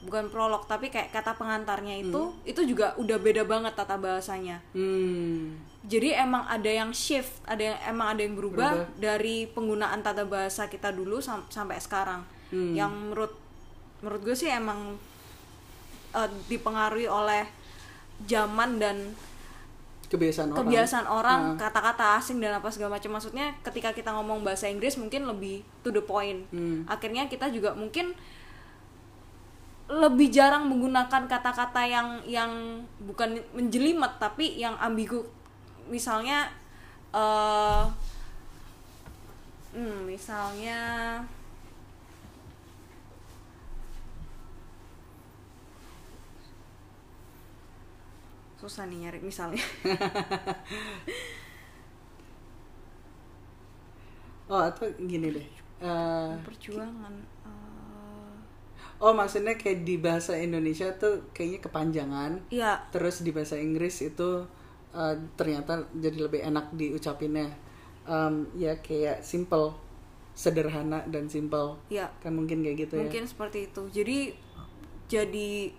bukan prolog tapi kayak kata pengantarnya itu itu juga udah beda banget tata bahasanya Hmm. jadi emang ada yang shift ada yang emang ada yang berubah, Berubah. dari penggunaan tata bahasa kita dulu sam- sampai sekarang Hmm. yang menurut menurut gue sih emang eh, dipengaruhi oleh zaman dan Kebiasaan orang. kebiasaan orang Ah. kata-kata asing dan apa segala macam maksudnya ketika kita ngomong bahasa Inggris mungkin lebih to the point Hmm. akhirnya kita juga mungkin lebih jarang menggunakan kata-kata yang yang bukan menjelimet tapi yang ambigu misalnya eh hmm, misalnya susah nih nyari misalnya Oh atau gini deh. Eh, perjuangan eh, oh maksudnya kayak di bahasa Indonesia tuh kayaknya kepanjangan. Iya, Terus di bahasa Inggris itu eh, ternyata jadi lebih enak diucapinnya. Em, ya kayak simple, sederhana dan simple. iya. Kan mungkin kayak gitu Mungkin seperti itu. Jadi jadi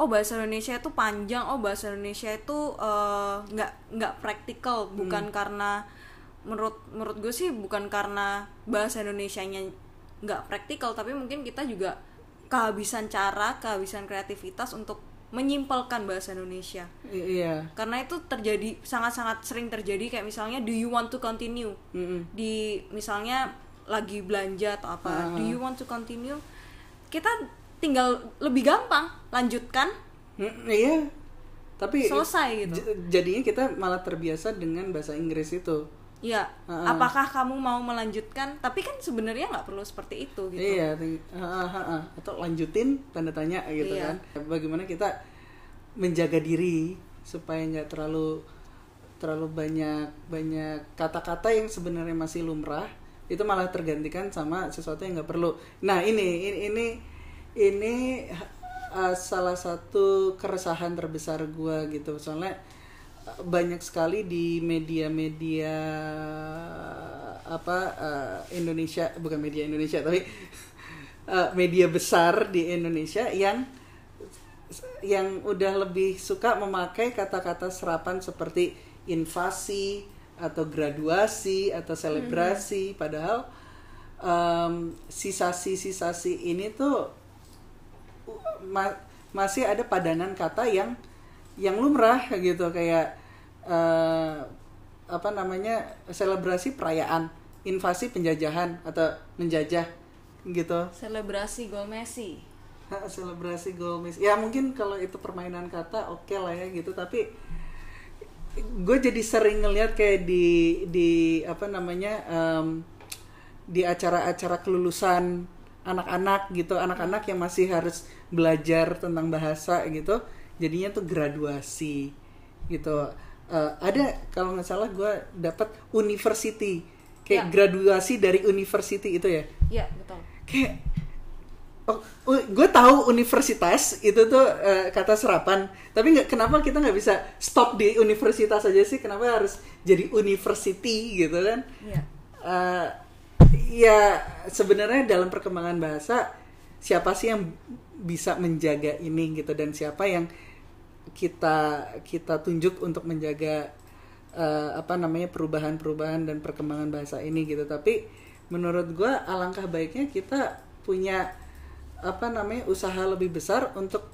oh bahasa Indonesia itu panjang, oh bahasa Indonesia itu eh, nggak nggak praktikal, bukan karena menurut menurut gue sih bukan karena bahasa Indonesianya nggak praktikal, tapi mungkin kita juga kehabisan cara, kehabisan kreativitas untuk menyimpelkan bahasa Indonesia. ya. I- iya. Karena itu terjadi sangat-sangat sering terjadi kayak misalnya do you want to continue? Mm-mm. di misalnya lagi belanja atau apa Ah. do you want to continue kita tinggal lebih gampang lanjutkan Mm, iya. Tapi Selesai gitu. jadinya kita malah terbiasa dengan bahasa Inggris itu. ya Ah. apakah kamu mau melanjutkan tapi kan sebenarnya nggak perlu seperti itu gitu Iya, ah, ah, ah. atau lanjutin tanda tanya gitu Iya. kan. Bagaimana kita menjaga diri supaya nggak terlalu terlalu banyak banyak kata-kata yang sebenarnya masih lumrah itu malah tergantikan sama sesuatu yang nggak perlu. Nah ini ini ini, ini uh, salah satu keresahan terbesar gua gitu. Soalnya uh, banyak sekali di media-media apa uh, Indonesia bukan media Indonesia tapi uh, media besar di Indonesia yang yang udah lebih suka memakai kata-kata serapan seperti invasi atau graduasi atau selebrasi. Padahal em, sisasi-sisasi ini tuh ma- masih ada padanan kata yang yang lumrah gitu. Kayak eh, apa namanya selebrasi perayaan invasi penjajahan atau menjajah gitu. Selebrasi gol Messi. Selebrasi gol Messi. Ya mungkin kalau itu permainan kata oke lah ya gitu, tapi gue jadi sering ngeliat kayak di di apa namanya em, di acara-acara kelulusan anak-anak gitu, anak-anak yang masih harus belajar tentang bahasa gitu, jadinya tuh graduasi gitu. Eh, ada kalau nggak salah gue dapat university kayak Ya. graduasi dari university itu ya ya betul kayak oh, gue tahu universitas itu tuh eh, kata serapan tapi nggak kenapa kita nggak bisa stop di universitas aja sih kenapa harus jadi university gitu kan Iya. Eh, ya sebenarnya dalam perkembangan bahasa siapa sih yang bisa menjaga ini gitu? Dan siapa yang kita kita tunjuk untuk menjaga eh, apa namanya perubahan-perubahan dan perkembangan bahasa ini gitu. Tapi menurut gue alangkah baiknya kita punya apa namanya usaha lebih besar untuk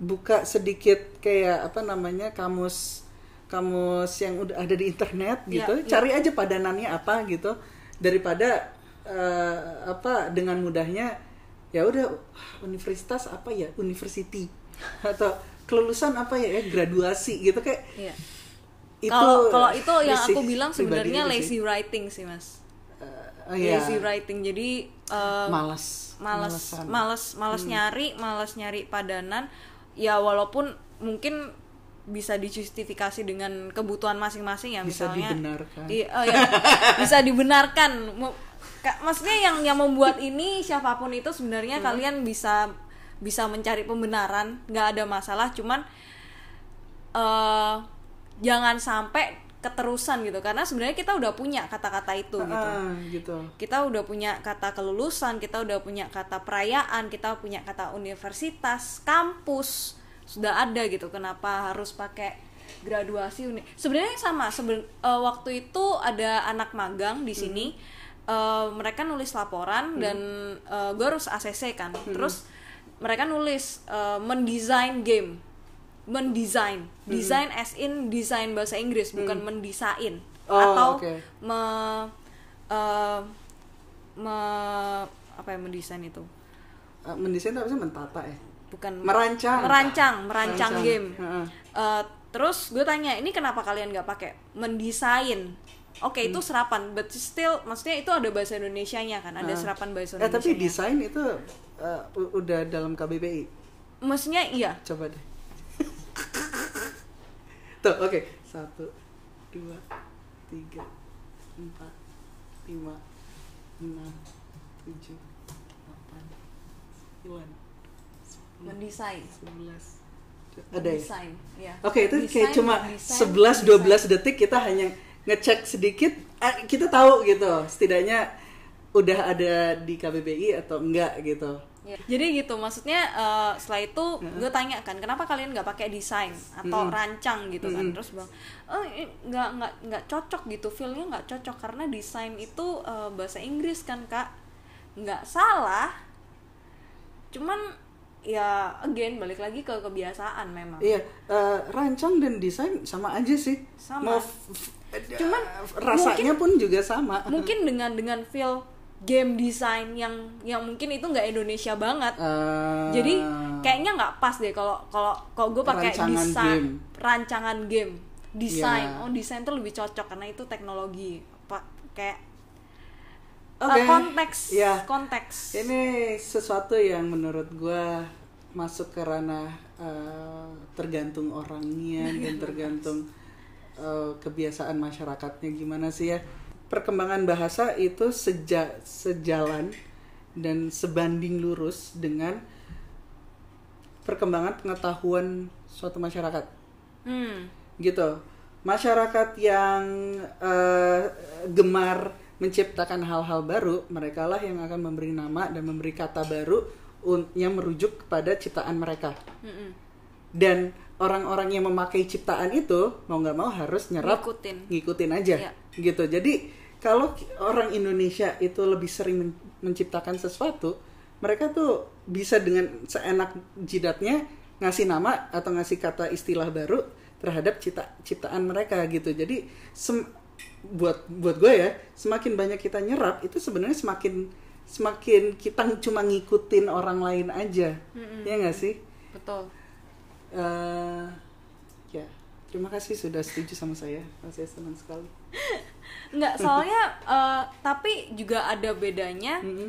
buka sedikit kayak apa namanya kamus kamus yang udah ada di internet Ya, gitu. ya. cari aja padanannya apa gitu daripada eh, apa dengan mudahnya ya udah universitas apa ya university atau kelulusan apa ya, ya graduasi gitu kayak Iya. itu Kalau kalau itu yang aku bilang sebenarnya sih. lazy writing sih mas. Oh iya. Lazy writing jadi eh, malas males Malesan. males males Hmm. nyari males nyari padanan ya walaupun mungkin bisa dijustifikasi dengan kebutuhan masing-masing ya Bisa misalnya dibenarkan. Iya, oh ya, bisa dibenarkan maksudnya yang yang membuat ini siapa pun itu sebenarnya Hmm. kalian bisa bisa mencari pembenaran nggak ada masalah cuman eh jangan sampai keterusan gitu karena sebenarnya kita udah punya kata-kata itu gitu Ah, gitu. kita udah punya kata kelulusan, kita udah punya kata perayaan, kita punya kata universitas, kampus sudah ada gitu. Kenapa harus pakai graduasi uni? Sebenarnya sama. Seben- eh, waktu itu ada anak magang di sini. eh, mereka nulis laporan dan gue harus ACC kan. Terus mereka nulis eh, mendesain game, mendesain, desain as in desain bahasa Inggris bukan mendesain Oh, atau oke. me, eh, me- apa ya mendesain itu Eh, mendesain itu apa sih mentata ya? Bukan Merancang. merancang merancang Merancang. game Heeh. Eh, terus gue tanya ini kenapa kalian nggak pakai mendesain oke itu Hmm. serapan but still maksudnya itu ada bahasa Indonesia nya kan ada Heeh. serapan bahasa Eh Indonesia tapi desain itu eh, u- udah dalam KBBI. maksudnya iya Coba deh. Tuh, oke. Satu, dua, tiga, empat, lima, enam, tujuh, mendesain sebelas. Ada ya? Desain, iya. Oke, itu kayak cuma 11 desain. 12 detik kita hanya ngecek sedikit ah, kita tahu gitu. Setidaknya udah ada di KBBI atau enggak gitu. Ya, Jadi gitu, maksudnya eh, setelah itu gue tanya kan, kenapa kalian nggak pakai desain atau rancang gitu kan? Terus bilang, oh nggak nggak nggak cocok gitu, feelnya nggak cocok karena desain itu eh, bahasa Inggris kan kak, nggak salah. Cuman ya again balik lagi ke kebiasaan memang. Iya, eh, rancang dan desain sama aja sih. Sama. Mau Cuman rasanya pun juga sama. Mungkin dengan dengan feel game design yang yang mungkin itu nggak Indonesia banget. Eh, jadi kayaknya nggak pas deh kalau kalau kalau gue pakai desain game. rancangan game desain Iya. oh desain tuh lebih cocok karena itu teknologi pak kayak uh, Oke. konteks Iya. konteks Ini sesuatu yang menurut gua masuk ke ranah eh, tergantung orangnya dan tergantung eh, kebiasaan masyarakatnya gimana sih ya. Perkembangan bahasa itu seja, sejalan dan sebanding lurus dengan perkembangan pengetahuan suatu masyarakat hmm gitu masyarakat yang eh, gemar menciptakan hal-hal baru mereka lah yang akan memberi nama dan memberi kata baru yang merujuk kepada ciptaan mereka Mm-mm. dan orang-orang yang memakai ciptaan itu mau nggak mau harus nyerap Ngikutin. ngikutin aja Iya. gitu jadi kalau orang Indonesia itu lebih sering men- menciptakan sesuatu mereka tuh bisa dengan seenak jidatnya ngasih nama atau ngasih kata istilah baru terhadap cipta ciptaan mereka gitu jadi sem- buat buat gue ya semakin banyak kita nyerap itu sebenarnya semakin semakin kita cuma ngikutin orang lain aja. Mm-mm. ya nggak sih? Betul. Eh, ya terima kasih sudah setuju sama saya. Saya senang sekali. Nggak soalnya eh, tapi juga ada bedanya. Mm-mm.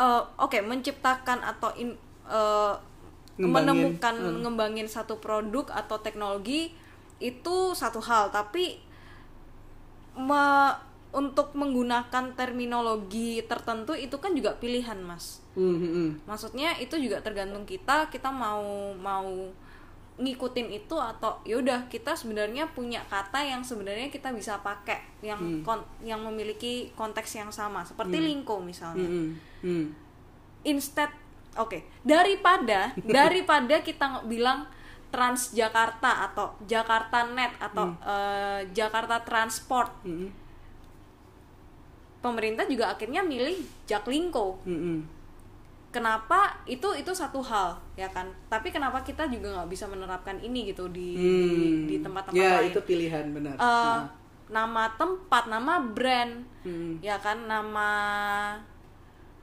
eh, oke menciptakan atau in, eh, Ngembangin, menemukan hmm. ngembangin satu produk atau teknologi itu satu hal. Tapi me- untuk menggunakan terminologi tertentu itu kan juga pilihan mas Hmm, hmm, hmm. maksudnya itu juga tergantung kita kita mau mau ngikutin itu atau yaudah kita sebenarnya punya kata yang sebenarnya kita bisa pakai yang Hmm. kon- yang memiliki konteks yang sama seperti lingko misalnya Hmm, hmm, hmm. instead oke daripada daripada kita bilang Transjakarta atau Jakarta Net atau eh, Jakarta Transport. Hmm, pemerintah juga akhirnya milih Jaklingko. Hmm, hmm. kenapa? Itu itu satu hal ya kan? Tapi kenapa kita juga nggak bisa menerapkan ini gitu di di, Hmm. di tempat-tempat ya lain? itu pilihan benar. Eh, Nah. nama tempat nama brand Hmm. ya kan? Nama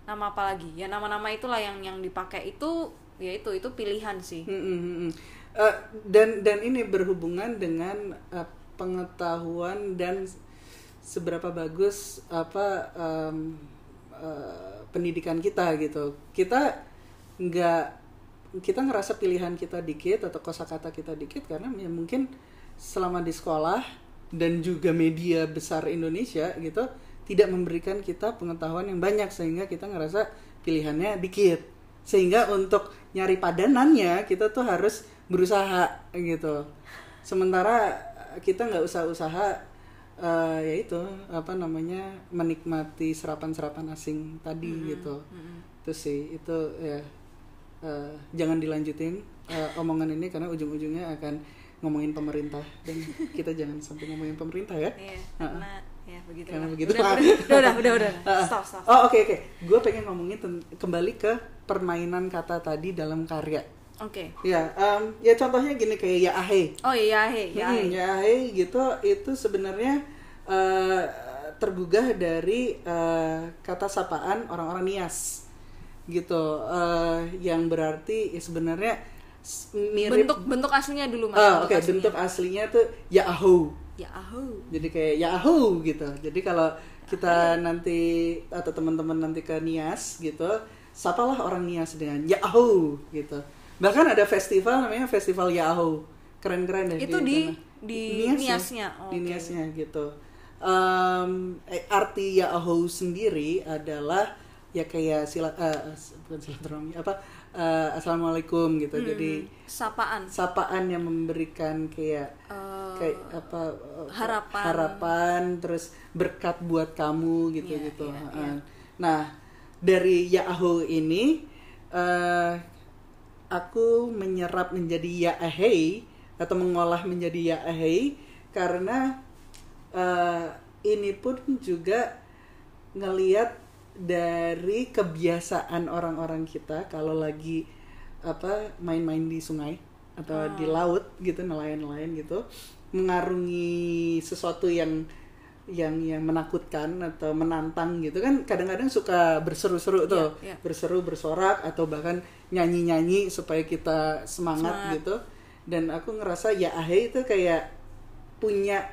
nama apa lagi? Ya nama-nama itulah yang yang dipakai. Itu ya itu itu pilihan sih. Hmm, hmm, hmm, Eh, dan dan ini berhubungan dengan eh, pengetahuan dan seberapa bagus apa em, eh, pendidikan kita gitu. Kita nggak kita ngerasa pilihan kita dikit atau kosakata kita dikit karena ya mungkin selama di sekolah dan juga media besar Indonesia gitu tidak memberikan kita pengetahuan yang banyak sehingga kita ngerasa pilihannya dikit. Sehingga untuk nyari padanannya kita tuh harus berusaha gitu sementara kita nggak usah usaha eh, ya itu apa namanya menikmati serapan-serapan asing tadi gitu itu sih itu ya eh, jangan dilanjutin eh, omongan ini karena ujung-ujungnya akan ngomongin pemerintah dan kita jangan sampai ngomongin pemerintah ya Iya, karena ya begitu. Karena begitu. Udah, udah, udah, udah, udah. Ah, Stop, stop. Oh oke oke, gue pengen ngomongin kembali ke permainan kata tadi dalam karya. Oke. Ya, em, ya contohnya gini kayak ya ahe. Oh iya, hei, ya, Hmm, ya ahe gitu itu sebenarnya eh, tergugah dari eh, kata sapaan orang-orang Nias gitu, eh, yang berarti ya sebenarnya mirip. Bentuk bentuk aslinya dulu mas. Ah, oke aslinya. bentuk aslinya tuh ya ahu. Ya ahu. jadi kayak Yahoo gitu jadi kalau kita nanti atau teman-teman nanti ke Nias gitu sapalah orang Nias dengan Yahoo gitu bahkan ada festival namanya festival Yahoo keren-keren deh Itu di- di Nias ya. Niasnya, di oke. Niasnya gitu eh, arti Yahoo sendiri adalah ya kayak sila eh, bukan silaturahmi apa eh, assalamualaikum gitu jadi Sapaan. sapaan yang memberikan kayak Eh, kayak apa uh, harapan. harapan terus berkat buat kamu gitu Iya, gitu iya, Heeh. nah dari Yahoo ini eh aku menyerap menjadi Yaahei atau mengolah menjadi Yaahei karena eh, ini pun juga ngeliat dari kebiasaan orang-orang kita kalau lagi apa main-main di sungai atau di laut gitu nelayan-nelayan gitu mengarungi sesuatu yang yang yang menakutkan atau menantang gitu kan kadang-kadang suka berseru-seru tuh Iya, iya. berseru bersorak atau bahkan nyanyi-nyanyi supaya kita semangat, Semangat. gitu dan aku ngerasa ya ahe itu kayak punya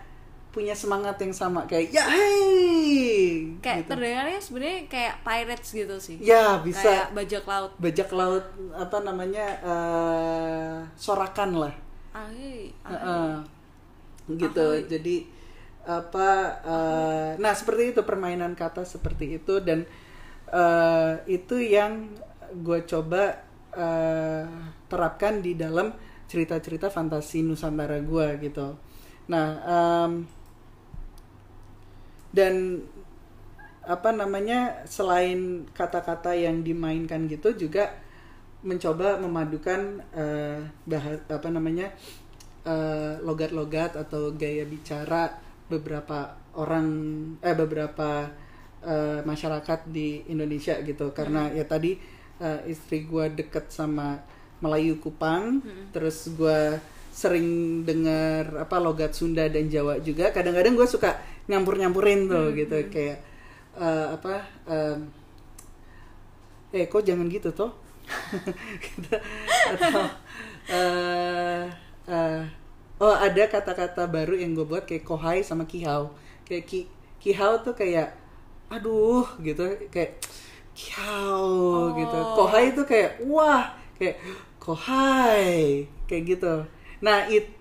punya semangat yang sama kayak ya hey Kayak gitu. terdengarnya sebenarnya kayak pirates gitu sih. ya bisa Kayak bajak laut. bajak laut apa namanya eh, sorakan lah ahei. Heeh. gitu jadi apa eh, nah seperti itu permainan kata seperti itu dan eh, itu yang gue coba eh, terapkan di dalam cerita-cerita fantasi Nusantara gue gitu. Nah em, dan apa namanya selain kata-kata yang dimainkan gitu juga mencoba memadukan eh, bahas apa namanya eh, logat-logat atau gaya bicara beberapa orang eh beberapa eh, masyarakat di Indonesia gitu. Karena ya tadi eh, istri gua deket sama Melayu Kupang. Terus gua sering dengar apa logat Sunda dan Jawa juga. Kadang-kadang gue suka nyampur-nyampurin tuh gitu. Kayak eh, apa em, eh kok jangan gitu toh? Gitu. atau eh, eh, oh ada kata-kata baru yang gue buat kayak kohai sama kihau. Kayak ki kihau tuh kayak aduh gitu. Kayak kihau gitu. Kohai itu kayak wah kayak kohai kayak gitu. Nah it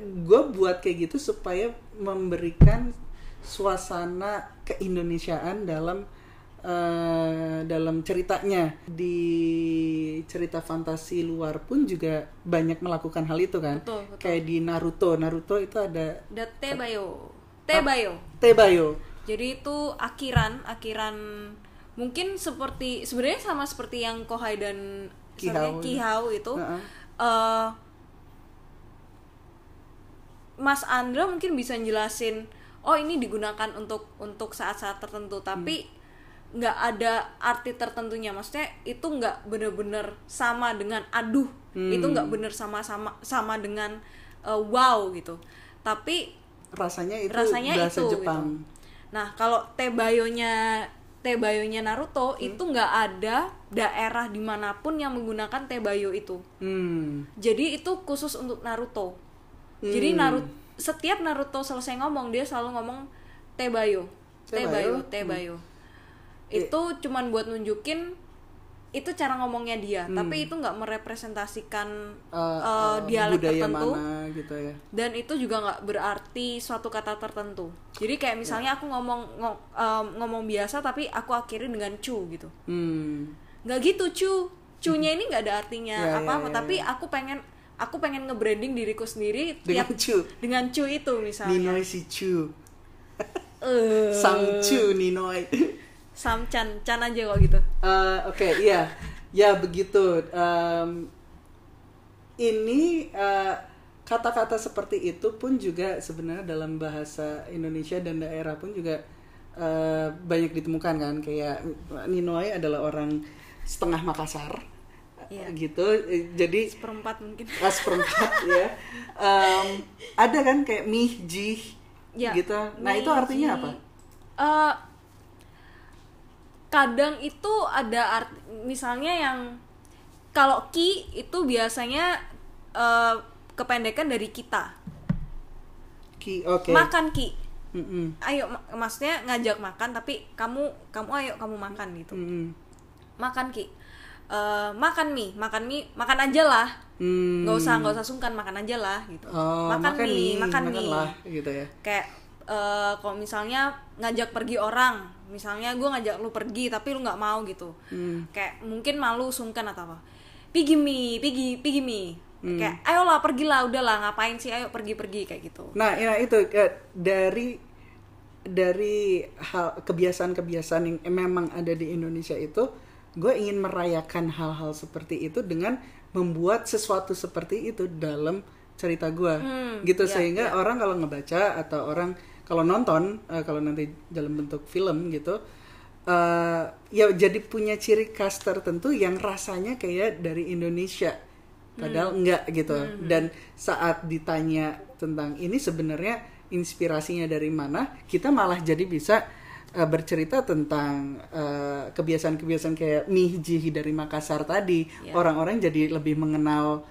gue buat kayak gitu supaya memberikan suasana keindonesiaan dalam eh, dalam ceritanya. Di cerita fantasi luar pun juga banyak melakukan hal itu kan. Betul, betul. kayak di Naruto. Naruto itu ada Da Tebayo. Tebayo. Tebayo. Jadi itu akhiran, akhiran mungkin seperti sebenarnya sama seperti yang Kohai dan Kihau. Kihau itu. Heeh. eh, Mas Andra mungkin bisa jelasin, oh ini digunakan untuk untuk saat-saat tertentu, tapi nggak ada arti tertentunya. Maksudnya itu nggak bener-bener sama dengan aduh, itu nggak bener sama-sama sama dengan eh, wow gitu. Tapi rasanya itu rasanya itu Jepang gitu. Nah, kalau tebayonya tebayonya Naruto itu nggak ada daerah di mana pun yang menggunakan tebayo itu. hmm. Jadi itu khusus untuk Naruto. Jadi Hmm. Naruto setiap Naruto selesai ngomong dia selalu ngomong tebayo, Tebayo? tebayo, tebayo. Itu cuman buat nunjukin itu cara ngomongnya dia tapi itu nggak merepresentasikan eh, eh, dialek tertentu. mana gitu ya. Dan itu juga nggak berarti suatu kata tertentu. Jadi kayak misalnya aku ngomong ngo- em, ngomong biasa tapi aku akhiri dengan cu gitu. Hmm. Nggak gitu cu. Cunya ini nggak ada artinya Ya, ya, apa apa ya, tapi ya. aku pengen aku pengen nge-branding diriku sendiri dengan tiap- cu. Dengan cu itu misalnya. Ninoy si cu. Eh, sang cu Ninoy sam chan chan aja kok gitu Eh, Oke, iya, ya begitu. Em, ini eh, kata-kata seperti itu pun juga sebenarnya dalam bahasa Indonesia dan daerah pun juga eh, banyak ditemukan kan. Kayak Ninoy adalah orang setengah Makassar, Iya. gitu. Jadi seperempat mungkin ras perempat ya. Em, ada kan kayak mih, jih, Ya, gitu. Nah itu artinya apa? Eh, kadang itu ada art misalnya yang kalau ki itu biasanya eh, kependekan dari kita Ki, oke. makan ki Mm-mm. ayo ma- maksudnya ngajak makan tapi kamu kamu ayo kamu makan gitu Mm-mm. makan ki Eh, makan mie makan mie makan aja lah Hmm. nggak usah nggak usah sungkan makan aja lah gitu Oh, makan, mie, makan mie makanlah, gitu ya. kayak eh, kalau misalnya ngajak pergi orang misalnya gue ngajak lu pergi tapi lu nggak mau gitu. Hmm. kayak mungkin malu sungkan atau apa. Pergi mi. Pergi pergi mi. Hmm. kayak ayolah pergilah udahlah ngapain sih? Ayo pergi pergi kayak gitu. Nah, ya itu dari dari hal kebiasaan-kebiasaan yang memang ada di Indonesia itu, gue ingin merayakan hal-hal seperti itu dengan membuat sesuatu seperti itu dalam cerita gue, Hmm, gitu ya, sehingga ya. orang kalau ngebaca atau orang kalau nonton, eh, kalau nanti dalam bentuk film gitu, eh, ya jadi punya ciri khas tertentu yang rasanya kayak dari Indonesia, padahal enggak gitu. Dan saat ditanya tentang ini sebenarnya inspirasinya dari mana, kita malah jadi bisa eh, bercerita tentang eh, kebiasaan-kebiasaan kayak mie jihi dari Makassar tadi. Ya. Orang-orang jadi lebih mengenal,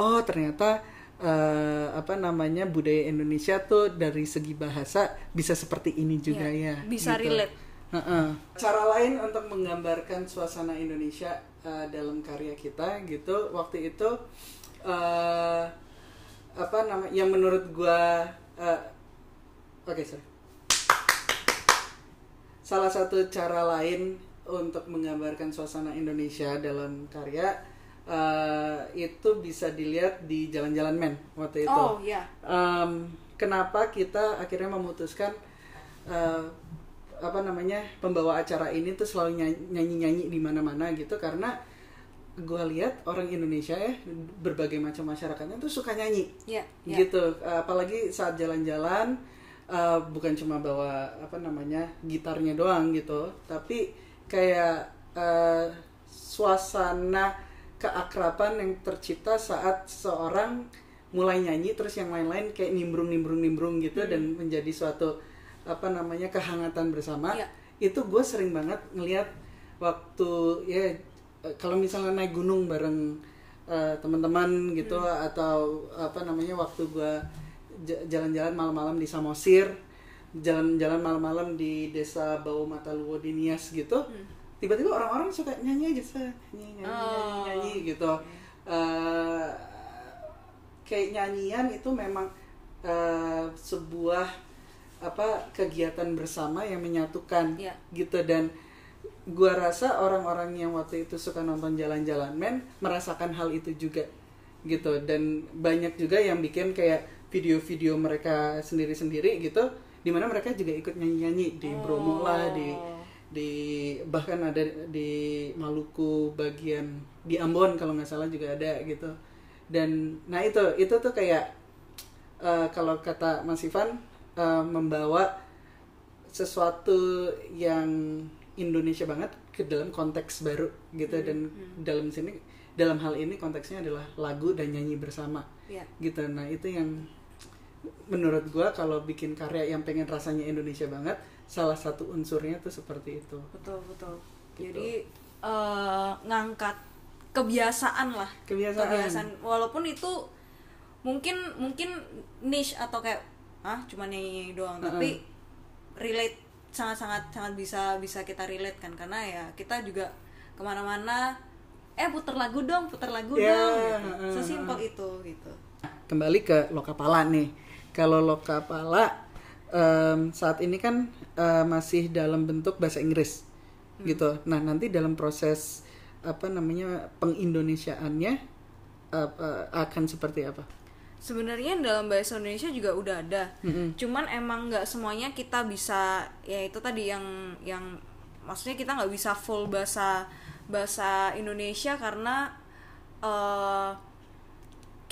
oh ternyata eh, apa namanya budaya Indonesia tuh dari segi bahasa bisa seperti ini juga Iya, ya. bisa relate. Heeh. Cara lain untuk menggambarkan suasana Indonesia eh, dalam karya kita gitu, waktu itu eh, apa nama yang menurut gua eh, oke sorry. Salah satu cara lain untuk menggambarkan suasana Indonesia dalam karya eh, itu bisa dilihat di Jalan-Jalan Men waktu itu. oh ya Em, kenapa kita akhirnya memutuskan eh, apa namanya pembawa acara ini tuh selalu nyanyi nyanyi di mana-mana gitu? Karena gue lihat orang Indonesia ya berbagai macam masyarakatnya tuh suka nyanyi. Ya ya gitu. Apalagi saat jalan-jalan eh, bukan cuma bawa apa namanya gitarnya doang gitu. Tapi kayak eh, suasana keakraban yang tercipta saat seorang mulai nyanyi terus yang lain-lain kayak nimbrung nimbrung nimbrung gitu dan menjadi suatu apa namanya kehangatan bersama. Iya. itu gue sering banget ngelihat waktu ya kalau misalnya naik gunung bareng eh, teman-teman gitu atau apa namanya waktu gue jalan-jalan malam-malam di Samosir jalan-jalan malam-malam di desa Bau Mataluwo di Nias gitu tiba-tiba orang-orang suka nyanyi aja Sah. nyanyi nyanyi, nyanyi, Oh. nyanyi gitu Eh, kayak nyanyian itu memang eh, sebuah apa kegiatan bersama yang menyatukan Iya. gitu dan gua rasa orang-orang yang waktu itu suka nonton jalan-jalan men merasakan hal itu juga gitu dan banyak juga yang bikin kayak video-video mereka sendiri-sendiri gitu di mana mereka juga ikut nyanyi-nyanyi di Bromo lah di di bahkan ada di Maluku bagian di Ambon kalau nggak salah juga ada gitu. Dan nah itu itu tuh kayak eh, kalau kata Mas Ivan eh, membawa sesuatu yang Indonesia banget ke dalam konteks baru gitu. Dan dalam sini dalam hal ini konteksnya adalah lagu dan nyanyi bersama ya. gitu. Nah itu yang menurut gua kalau bikin karya yang pengen rasanya Indonesia banget salah satu unsurnya tuh seperti itu. Betul betul. Gitu. jadi eh, ngangkat kebiasaan lah. Kebiasaan, walaupun itu mungkin mungkin niche atau kayak ah cuma nyanyi doang. Tapi relate sangat sangat sangat bisa bisa kita relate kan. Karena ya kita juga ke mana-mana eh puter lagu dong puter lagu Ya, dong. Gitu. sesimpel itu gitu. Kembali ke Lokapala nih. Kalau Lokapala em, saat ini kan eh, masih dalam bentuk bahasa Inggris gitu. Nah, nanti dalam proses apa namanya pengindonesiaannya apa, akan seperti apa? sebenarnya dalam bahasa Indonesia juga udah ada Mm-mm. cuman emang nggak semuanya kita bisa ya itu tadi yang yang maksudnya kita nggak bisa full bahasa bahasa Indonesia karena eh,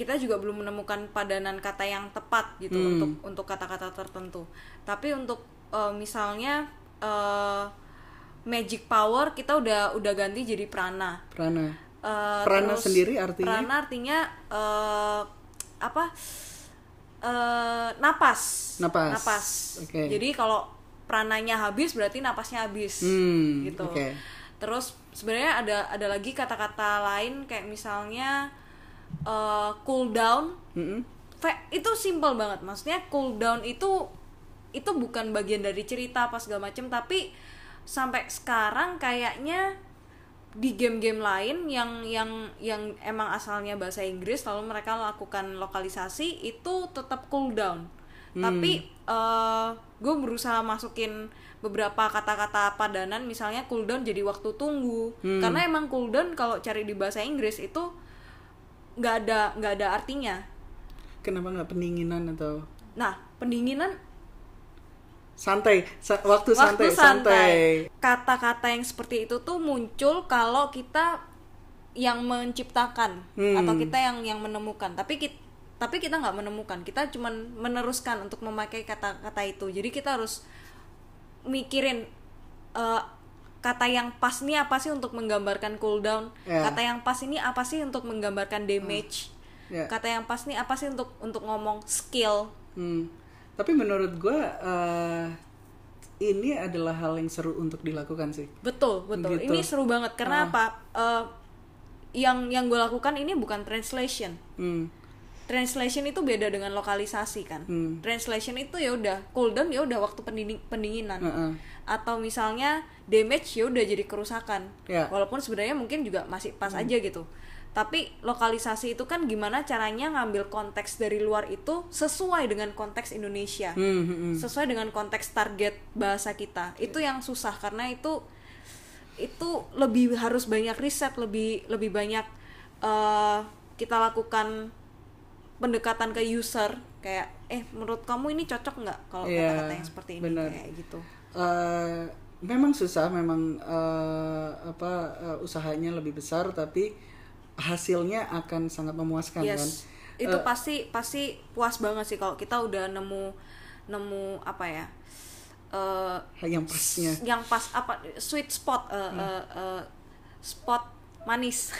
kita juga belum menemukan padanan kata yang tepat gitu Hmm. untuk untuk kata-kata tertentu tapi untuk eh, misalnya eh, magic power kita udah udah ganti jadi prana Prana. Eh, Prana terus sendiri artinya? prana artinya eh, apa eh, napas Napas. Oke. jadi kalau prananya habis berarti napasnya habis Hmm, gitu oke. terus sebenarnya ada ada lagi kata-kata lain kayak misalnya eh, cool down. Mm-mm. Fe- itu simple banget. Maksudnya cool down itu itu bukan bagian dari cerita apa segala macem tapi sampai sekarang kayaknya di game-game lain yang yang yang emang asalnya bahasa Inggris lalu mereka lakukan lokalisasi itu tetap cool down. Tapi gue berusaha masukin beberapa kata-kata padanan misalnya cooldown jadi waktu tunggu. Karena emang cooldown kalau cari di bahasa Inggris itu nggak ada nggak ada artinya Kenapa nggak pendinginan atau Nah, pendinginan santai? Sa- waktu santai, waktu santai. Kata-kata yang seperti itu tuh muncul kalau kita yang menciptakan Hmm. atau kita yang yang menemukan. Tapi kita tapi kita nggak menemukan. Kita cuman meneruskan untuk memakai kata-kata itu. Jadi kita harus mikirin eh, kata yang pas ini apa sih untuk menggambarkan cooldown. Ya. Kata yang pas ini apa sih untuk menggambarkan damage. Ya. Kata yang pas ini apa sih untuk untuk ngomong skill. Hmm. Tapi menurut gue eh, ini adalah hal yang seru untuk dilakukan sih. Betul, betul. Gitu. Ini seru banget karena Ah. apa? Eh, yang yang gue lakukan ini bukan translation. Hmm. Translation itu beda dengan lokalisasi kan. Hmm. Translation itu ya udah cooldown ya udah waktu pendingin- pendinginan. Heeh. Atau misalnya damage ya udah jadi kerusakan. Ya. Walaupun sebenarnya mungkin juga masih pas aja gitu. Tapi lokalisasi itu kan gimana caranya ngambil konteks dari luar itu sesuai dengan konteks Indonesia Hmm, hmm, hmm. sesuai dengan konteks target bahasa kita itu yang susah karena itu itu lebih harus banyak riset lebih lebih banyak eh, kita lakukan pendekatan ke user kayak eh menurut kamu ini cocok nggak kalau Iya, kata-kata yang seperti ini benar. kayak gitu Eh, memang susah, memang eh, apa eh, usahanya lebih besar, tapi hasilnya akan sangat memuaskan kan. yes itu pasti pasti puas banget sih kalau kita udah nemu nemu apa ya eh, Yang pasnya. yang pas apa sweet spot eh, Hmm. eh, eh, spot manis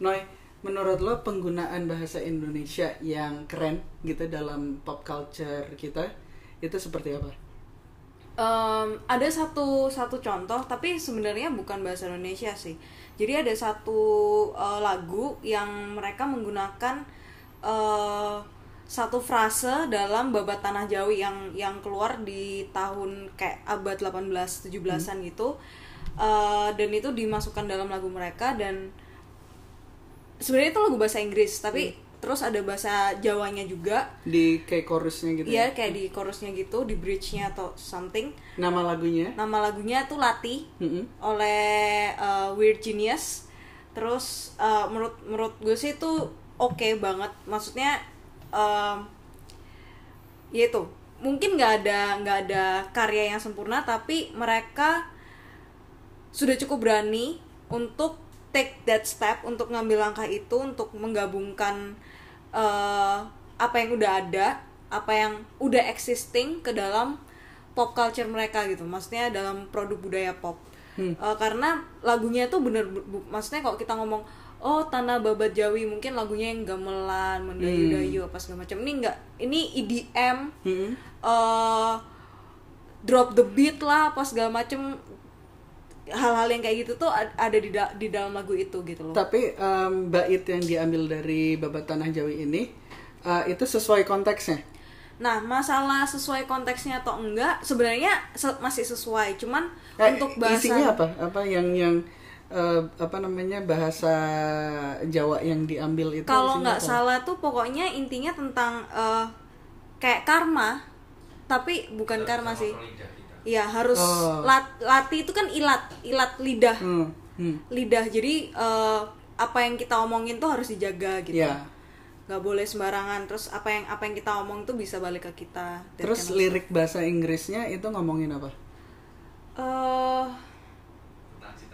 Noy, menurut lo penggunaan bahasa Indonesia yang keren gitu dalam pop culture kita itu seperti apa? Em, ada satu satu contoh tapi sebenarnya bukan bahasa Indonesia sih. Jadi ada satu eh, lagu yang mereka menggunakan eh, satu frase dalam babat tanah Jawi yang yang keluar di tahun kayak abad 18 17-an gitu. Eh, dan itu dimasukkan dalam lagu mereka dan sebenarnya itu lagu bahasa Inggris tapi terus ada bahasa Jawanya juga Di kayak chorusnya gitu Iya ya? kayak di chorusnya gitu, di bridge-nya atau something. Nama lagunya? Nama lagunya tuh Lati Mm-mm. oleh uh, Weird Genius. Terus uh, menurut menurut gue sih itu oke banget. Maksudnya um, ya itu mungkin nggak ada nggak ada karya yang sempurna tapi mereka sudah cukup berani untuk take that step untuk ngambil langkah itu untuk menggabungkan eh, apa yang udah ada apa yang udah existing ke dalam pop culture mereka gitu. Maksudnya dalam produk budaya pop. Hmm. Eh, karena lagunya tuh bener bu- maksudnya kalau kita ngomong oh tanah babat jawi mungkin lagunya yang gamelan mendayu-dayu apa segala macam. Ini enggak ini EDM Mm-mm. eh drop the beat lah apa segala macem hal-hal yang kayak gitu tuh ad- ada di da- di dalam lagu itu gitu loh Tapi em, bait yang diambil dari babat tanah Jawi ini eh, itu sesuai konteksnya. Nah, masalah sesuai konteksnya atau enggak, sebenarnya se- masih sesuai. Cuman Eh, untuk bahasa isinya apa? Apa yang yang eh, apa namanya bahasa Jawa yang diambil itu? kalau nggak apa? salah tuh pokoknya intinya tentang eh, kayak karma, tapi bukan karma sih. Iya, harus Oh. lat- lati itu kan ilat, ilat lidah. Hmm, hmm. Lidah. Jadi eh, apa yang kita omongin tuh harus dijaga gitu. Ya. nggak boleh sembarangan terus apa yang apa yang kita omong tuh bisa balik ke kita Terus kind of lirik bahasa Inggrisnya itu ngomongin apa? eh sih.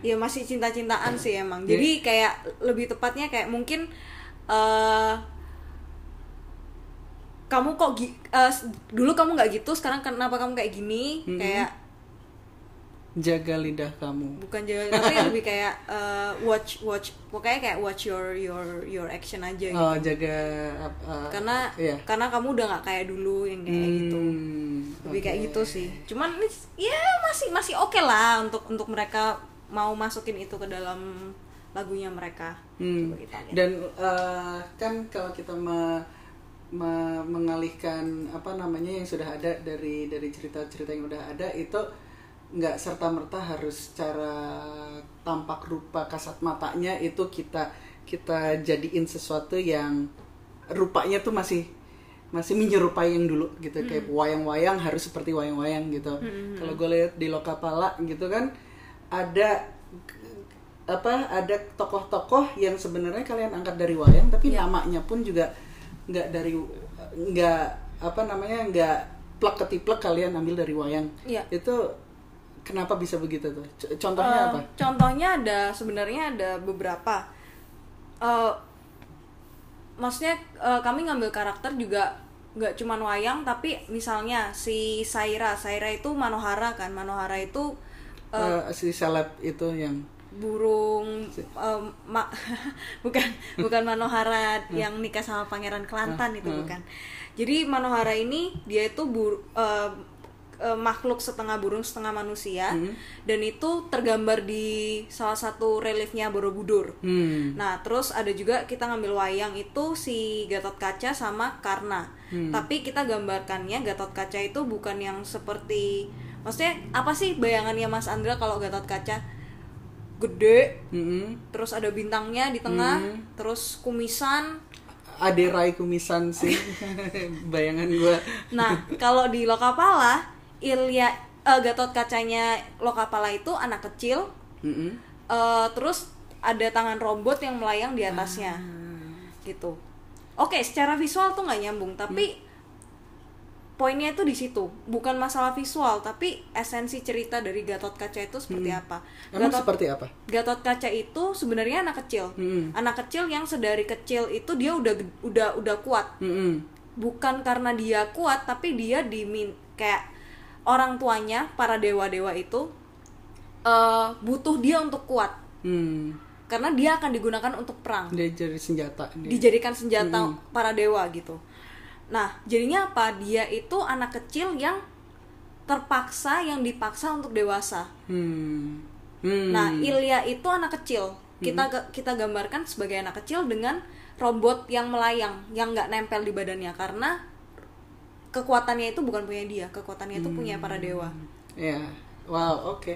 ya masih cinta-cintaan sih emang Jadi- jadi kayak lebih tepatnya kayak mungkin eh kamu kok gi- eh, dulu kamu nggak gitu sekarang kenapa kamu kayak gini Mm-mm. kayak Jaga lidah kamu. bukan jaga tapi lebih kayak eh, watch watch pokoknya kayak watch your your your action aja gitu Oh, jaga apa? karena iya. karena kamu udah nggak kayak dulu yang kayak gitu Hmm, lebih kayak oke. gitu sih cuman ya masih masih oke lah untuk untuk mereka mau masukin itu ke dalam lagunya mereka Hmm. Coba kita lihat. Dan eh, kan kalau kita me- me- mengalihkan apa namanya yang sudah ada dari dari cerita-cerita yang udah ada itu nggak serta merta harus secara tampak rupa kasat matanya itu kita kita jadiin sesuatu yang rupanya tuh masih masih menyerupai yang dulu gitu. Kayak wayang-wayang harus seperti wayang-wayang gitu. Kalau gue lihat di Lokapala gitu kan ada apa ada tokoh-tokoh yang sebenarnya kalian angkat dari wayang tapi namanya pun juga nggak dari nggak apa namanya nggak plek ketiplek kalian ambil dari wayang. Iya. itu kenapa bisa begitu tuh? Contohnya Eh, apa? contohnya ada sebenarnya ada beberapa. Eh, maksudnya eh, kami ngambil karakter juga nggak cuman wayang tapi misalnya si Saira. Saira itu Manohara kan? Manohara itu eh, Eh, si seleb itu yang burung em, ma- bukan bukan Manohara yang nikah sama pangeran Kelantan itu bukan jadi Manohara ini dia itu bur em, em, makhluk setengah burung setengah manusia Hmm. dan itu tergambar di salah satu reliefnya Borobudur hmm. Nah, terus ada juga kita ngambil wayang itu si Gatot Kaca sama Karna. Hmm. Tapi kita gambarkannya Gatot Kaca itu bukan yang seperti maksudnya apa sih bayangannya Mas Andra kalau Gatot Kaca? Gede, Mm-mm. terus ada bintangnya di tengah, Hmm. terus kumisan. Ade Rai kumisan sih bayangan gua Nah, kalau di Lokapala, Ilya eh, Gatot Kacanya Lokapala itu anak kecil, Mm-mm. eh, terus ada tangan robot yang melayang di atasnya. Ah. gitu oke secara visual tuh nggak nyambung tapi Hmm. Poinnya itu di situ bukan masalah visual tapi esensi cerita dari Gatot Kaca itu seperti apa Hmm. emang Gatot seperti apa Gatot Kaca itu sebenarnya anak kecil Mm-mm. anak kecil yang sedari kecil itu dia udah udah udah kuat Mm-mm. bukan karena dia kuat tapi dia dimin kayak orang tuanya para dewa dewa itu eh, butuh dia untuk kuat Hmm. karena dia akan digunakan untuk perang dia jadi senjata dia. dijadikan senjata Mm-mm. para dewa gitu. Nah, jadinya apa? Dia itu anak kecil yang terpaksa yang dipaksa untuk dewasa. Hmm. Hmm. Nah, Ilya itu anak kecil. Kita kita gambarkan sebagai anak kecil dengan robot yang melayang, yang nggak nempel di badannya karena kekuatannya itu bukan punya dia, kekuatannya itu punya para dewa. Ya, wow, oke.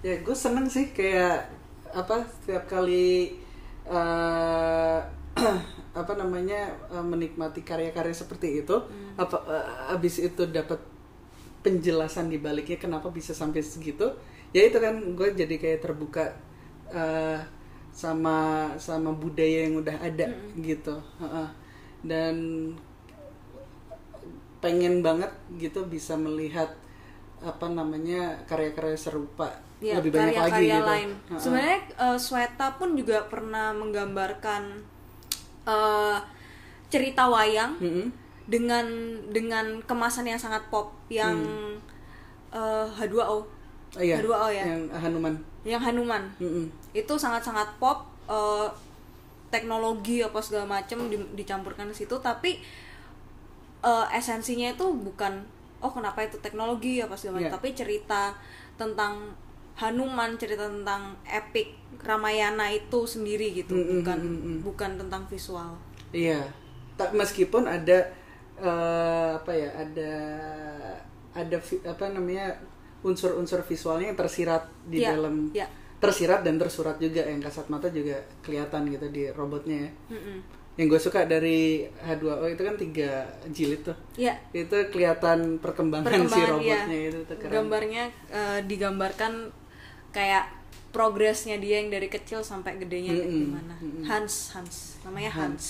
Ya, gue seneng sih kayak apa setiap kali eh apa namanya eh, menikmati karya-karya seperti itu, apa eh, abis itu dapat penjelasan di baliknya kenapa bisa sampai segitu. Ya itu kan gue jadi kayak terbuka eh, sama sama budaya yang udah ada gitu. Heeh. Dan pengen banget gitu bisa melihat apa namanya karya-karya serupa Ya, lebih banyak lagi karya-karya gitu. lain. Heeh. Sebenarnya eh, Sweta pun juga pernah menggambarkan eh, cerita wayang Mm-mm. dengan dengan kemasan yang sangat pop yang eh, H2O. Oh, iya, H2O ya. yang Hanuman. Yang Hanuman. Mm-mm. Itu sangat-sangat pop eh, teknologi apa segala macam di- dicampurkan di situ tapi eh, esensinya itu bukan oh kenapa itu teknologi apa segala macam Iya. tapi cerita tentang Hanuman cerita tentang epic Ramayana itu sendiri gitu Mm, mm, bukan mm, mm. bukan tentang visual Iya. Tak meskipun ada eh, apa ya ada ada apa namanya unsur-unsur visualnya yang tersirat di Iya, dalam iya. tersirat dan tersurat juga yang kasat mata juga kelihatan gitu di robotnya ya. Mm-mm. Yang gue suka dari H2O itu kan tiga jilid tuh. Iya. Itu kelihatan perkembangan, si Perkembangan, robotnya iya. itu tuh keren. Gambarnya eh, digambarkan kayak progresnya dia yang dari kecil sampai gedenya kayak Mm-mm, gimana. Hans, Hans. Namanya Hans.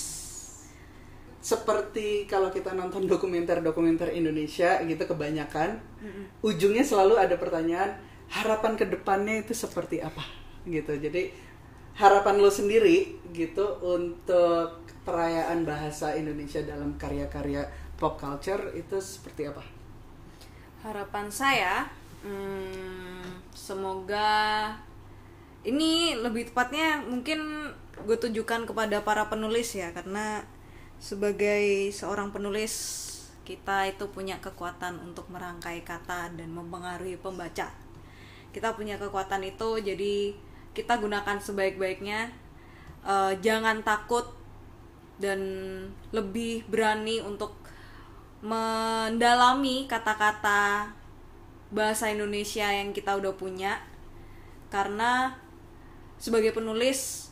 Seperti kalau kita nonton dokumenter-dokumenter Indonesia gitu kebanyakan ujungnya selalu ada pertanyaan harapan ke depannya itu seperti apa gitu. Jadi harapan lo sendiri gitu untuk perayaan bahasa Indonesia dalam karya-karya pop culture itu seperti apa? Harapan saya, hmm, semoga ini lebih tepatnya mungkin gue tujukan kepada para penulis ya, karena sebagai seorang penulis kita itu punya kekuatan untuk merangkai kata dan mempengaruhi pembaca. Kita punya kekuatan itu, jadi kita gunakan sebaik-baiknya. Eh, jangan takut dan lebih berani untuk mendalami kata-kata bahasa Indonesia yang kita udah punya. Karena sebagai penulis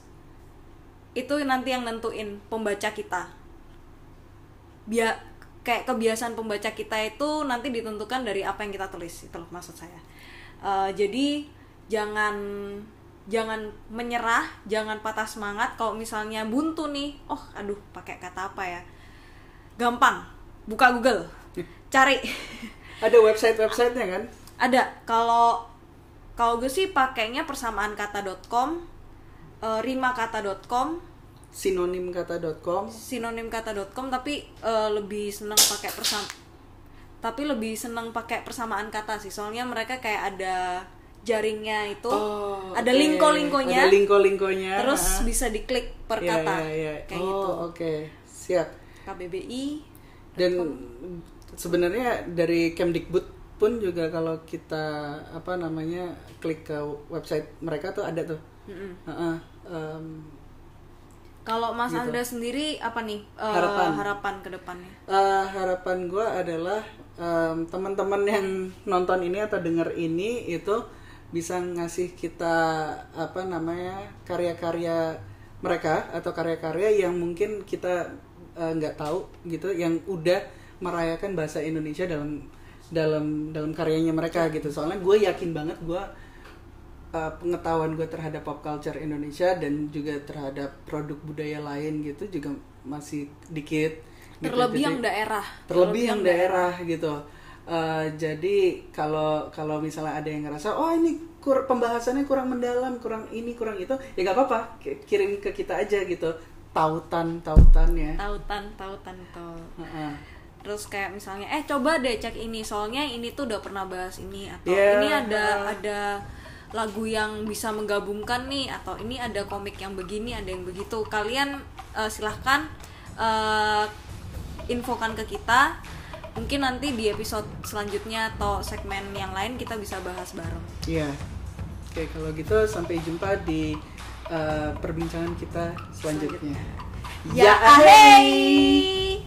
itu nanti yang nentuin pembaca kita. Bia kayak kebiasaan pembaca kita itu nanti ditentukan dari apa yang kita tulis itu loh maksud saya. Eh, jadi jangan jangan menyerah jangan patah semangat kalau misalnya buntu nih oh aduh pakai kata apa ya? Gampang buka Google cari Ada website-websitenya kan? ada kalau kalau gue sih pakainya persamaan kata.com eh, rimakata.com Sinonimkata.com sinonimkata.com tapi eh, lebih seneng pakai persam tapi lebih seneng pakai persamaan kata sih soalnya mereka kayak ada jaringnya itu Oh, ada oke. lingko-lingkonya Ada lingko-lingkonya. terus Ah. bisa diklik per Iya, kata iya, iya. kayak oh, gitu oke. Siap. KBBI Dan sebenarnya dari Kemdikbud pun juga kalau kita apa namanya klik ke website mereka tuh ada tuh. Mm-mm. Heeh. Em, kalau Mas Gitu. Andra sendiri apa nih eh, Harapan. harapan ke depannya eh, harapan gue adalah em, teman-teman yang nonton ini atau denger ini itu bisa ngasih kita apa namanya karya-karya mereka atau karya-karya yang mungkin kita eh, nggak tahu gitu yang udah merayakan bahasa Indonesia dalam dalam dalam karyanya mereka gitu. Soalnya gue yakin banget gue uh, pengetahuan gue terhadap pop culture Indonesia dan juga terhadap produk budaya lain gitu juga masih dikit gitu. terlebih Jadi- yang daerah. terlebih yang daerah gitu. Eh, jadi kalau kalau misalnya ada yang ngerasa oh ini kur pembahasannya kurang mendalam kurang ini kurang itu ya nggak apa-apa Ki- kirim ke kita aja gitu. Tautan tautannya tautan tautan tuh Heeh. Terus kayak misalnya eh coba deh cek ini soalnya ini tuh udah pernah bahas ini atau Yeah. ini ada ada lagu yang bisa menggabungkan nih atau ini ada komik yang begini ada yang begitu kalian eh, silahkan eh, infokan ke kita mungkin nanti di episode selanjutnya atau segmen yang lain kita bisa bahas bareng Iya. Oke, kalau gitu sampai jumpa di uh, perbincangan kita selanjutnya. Ya, ahey!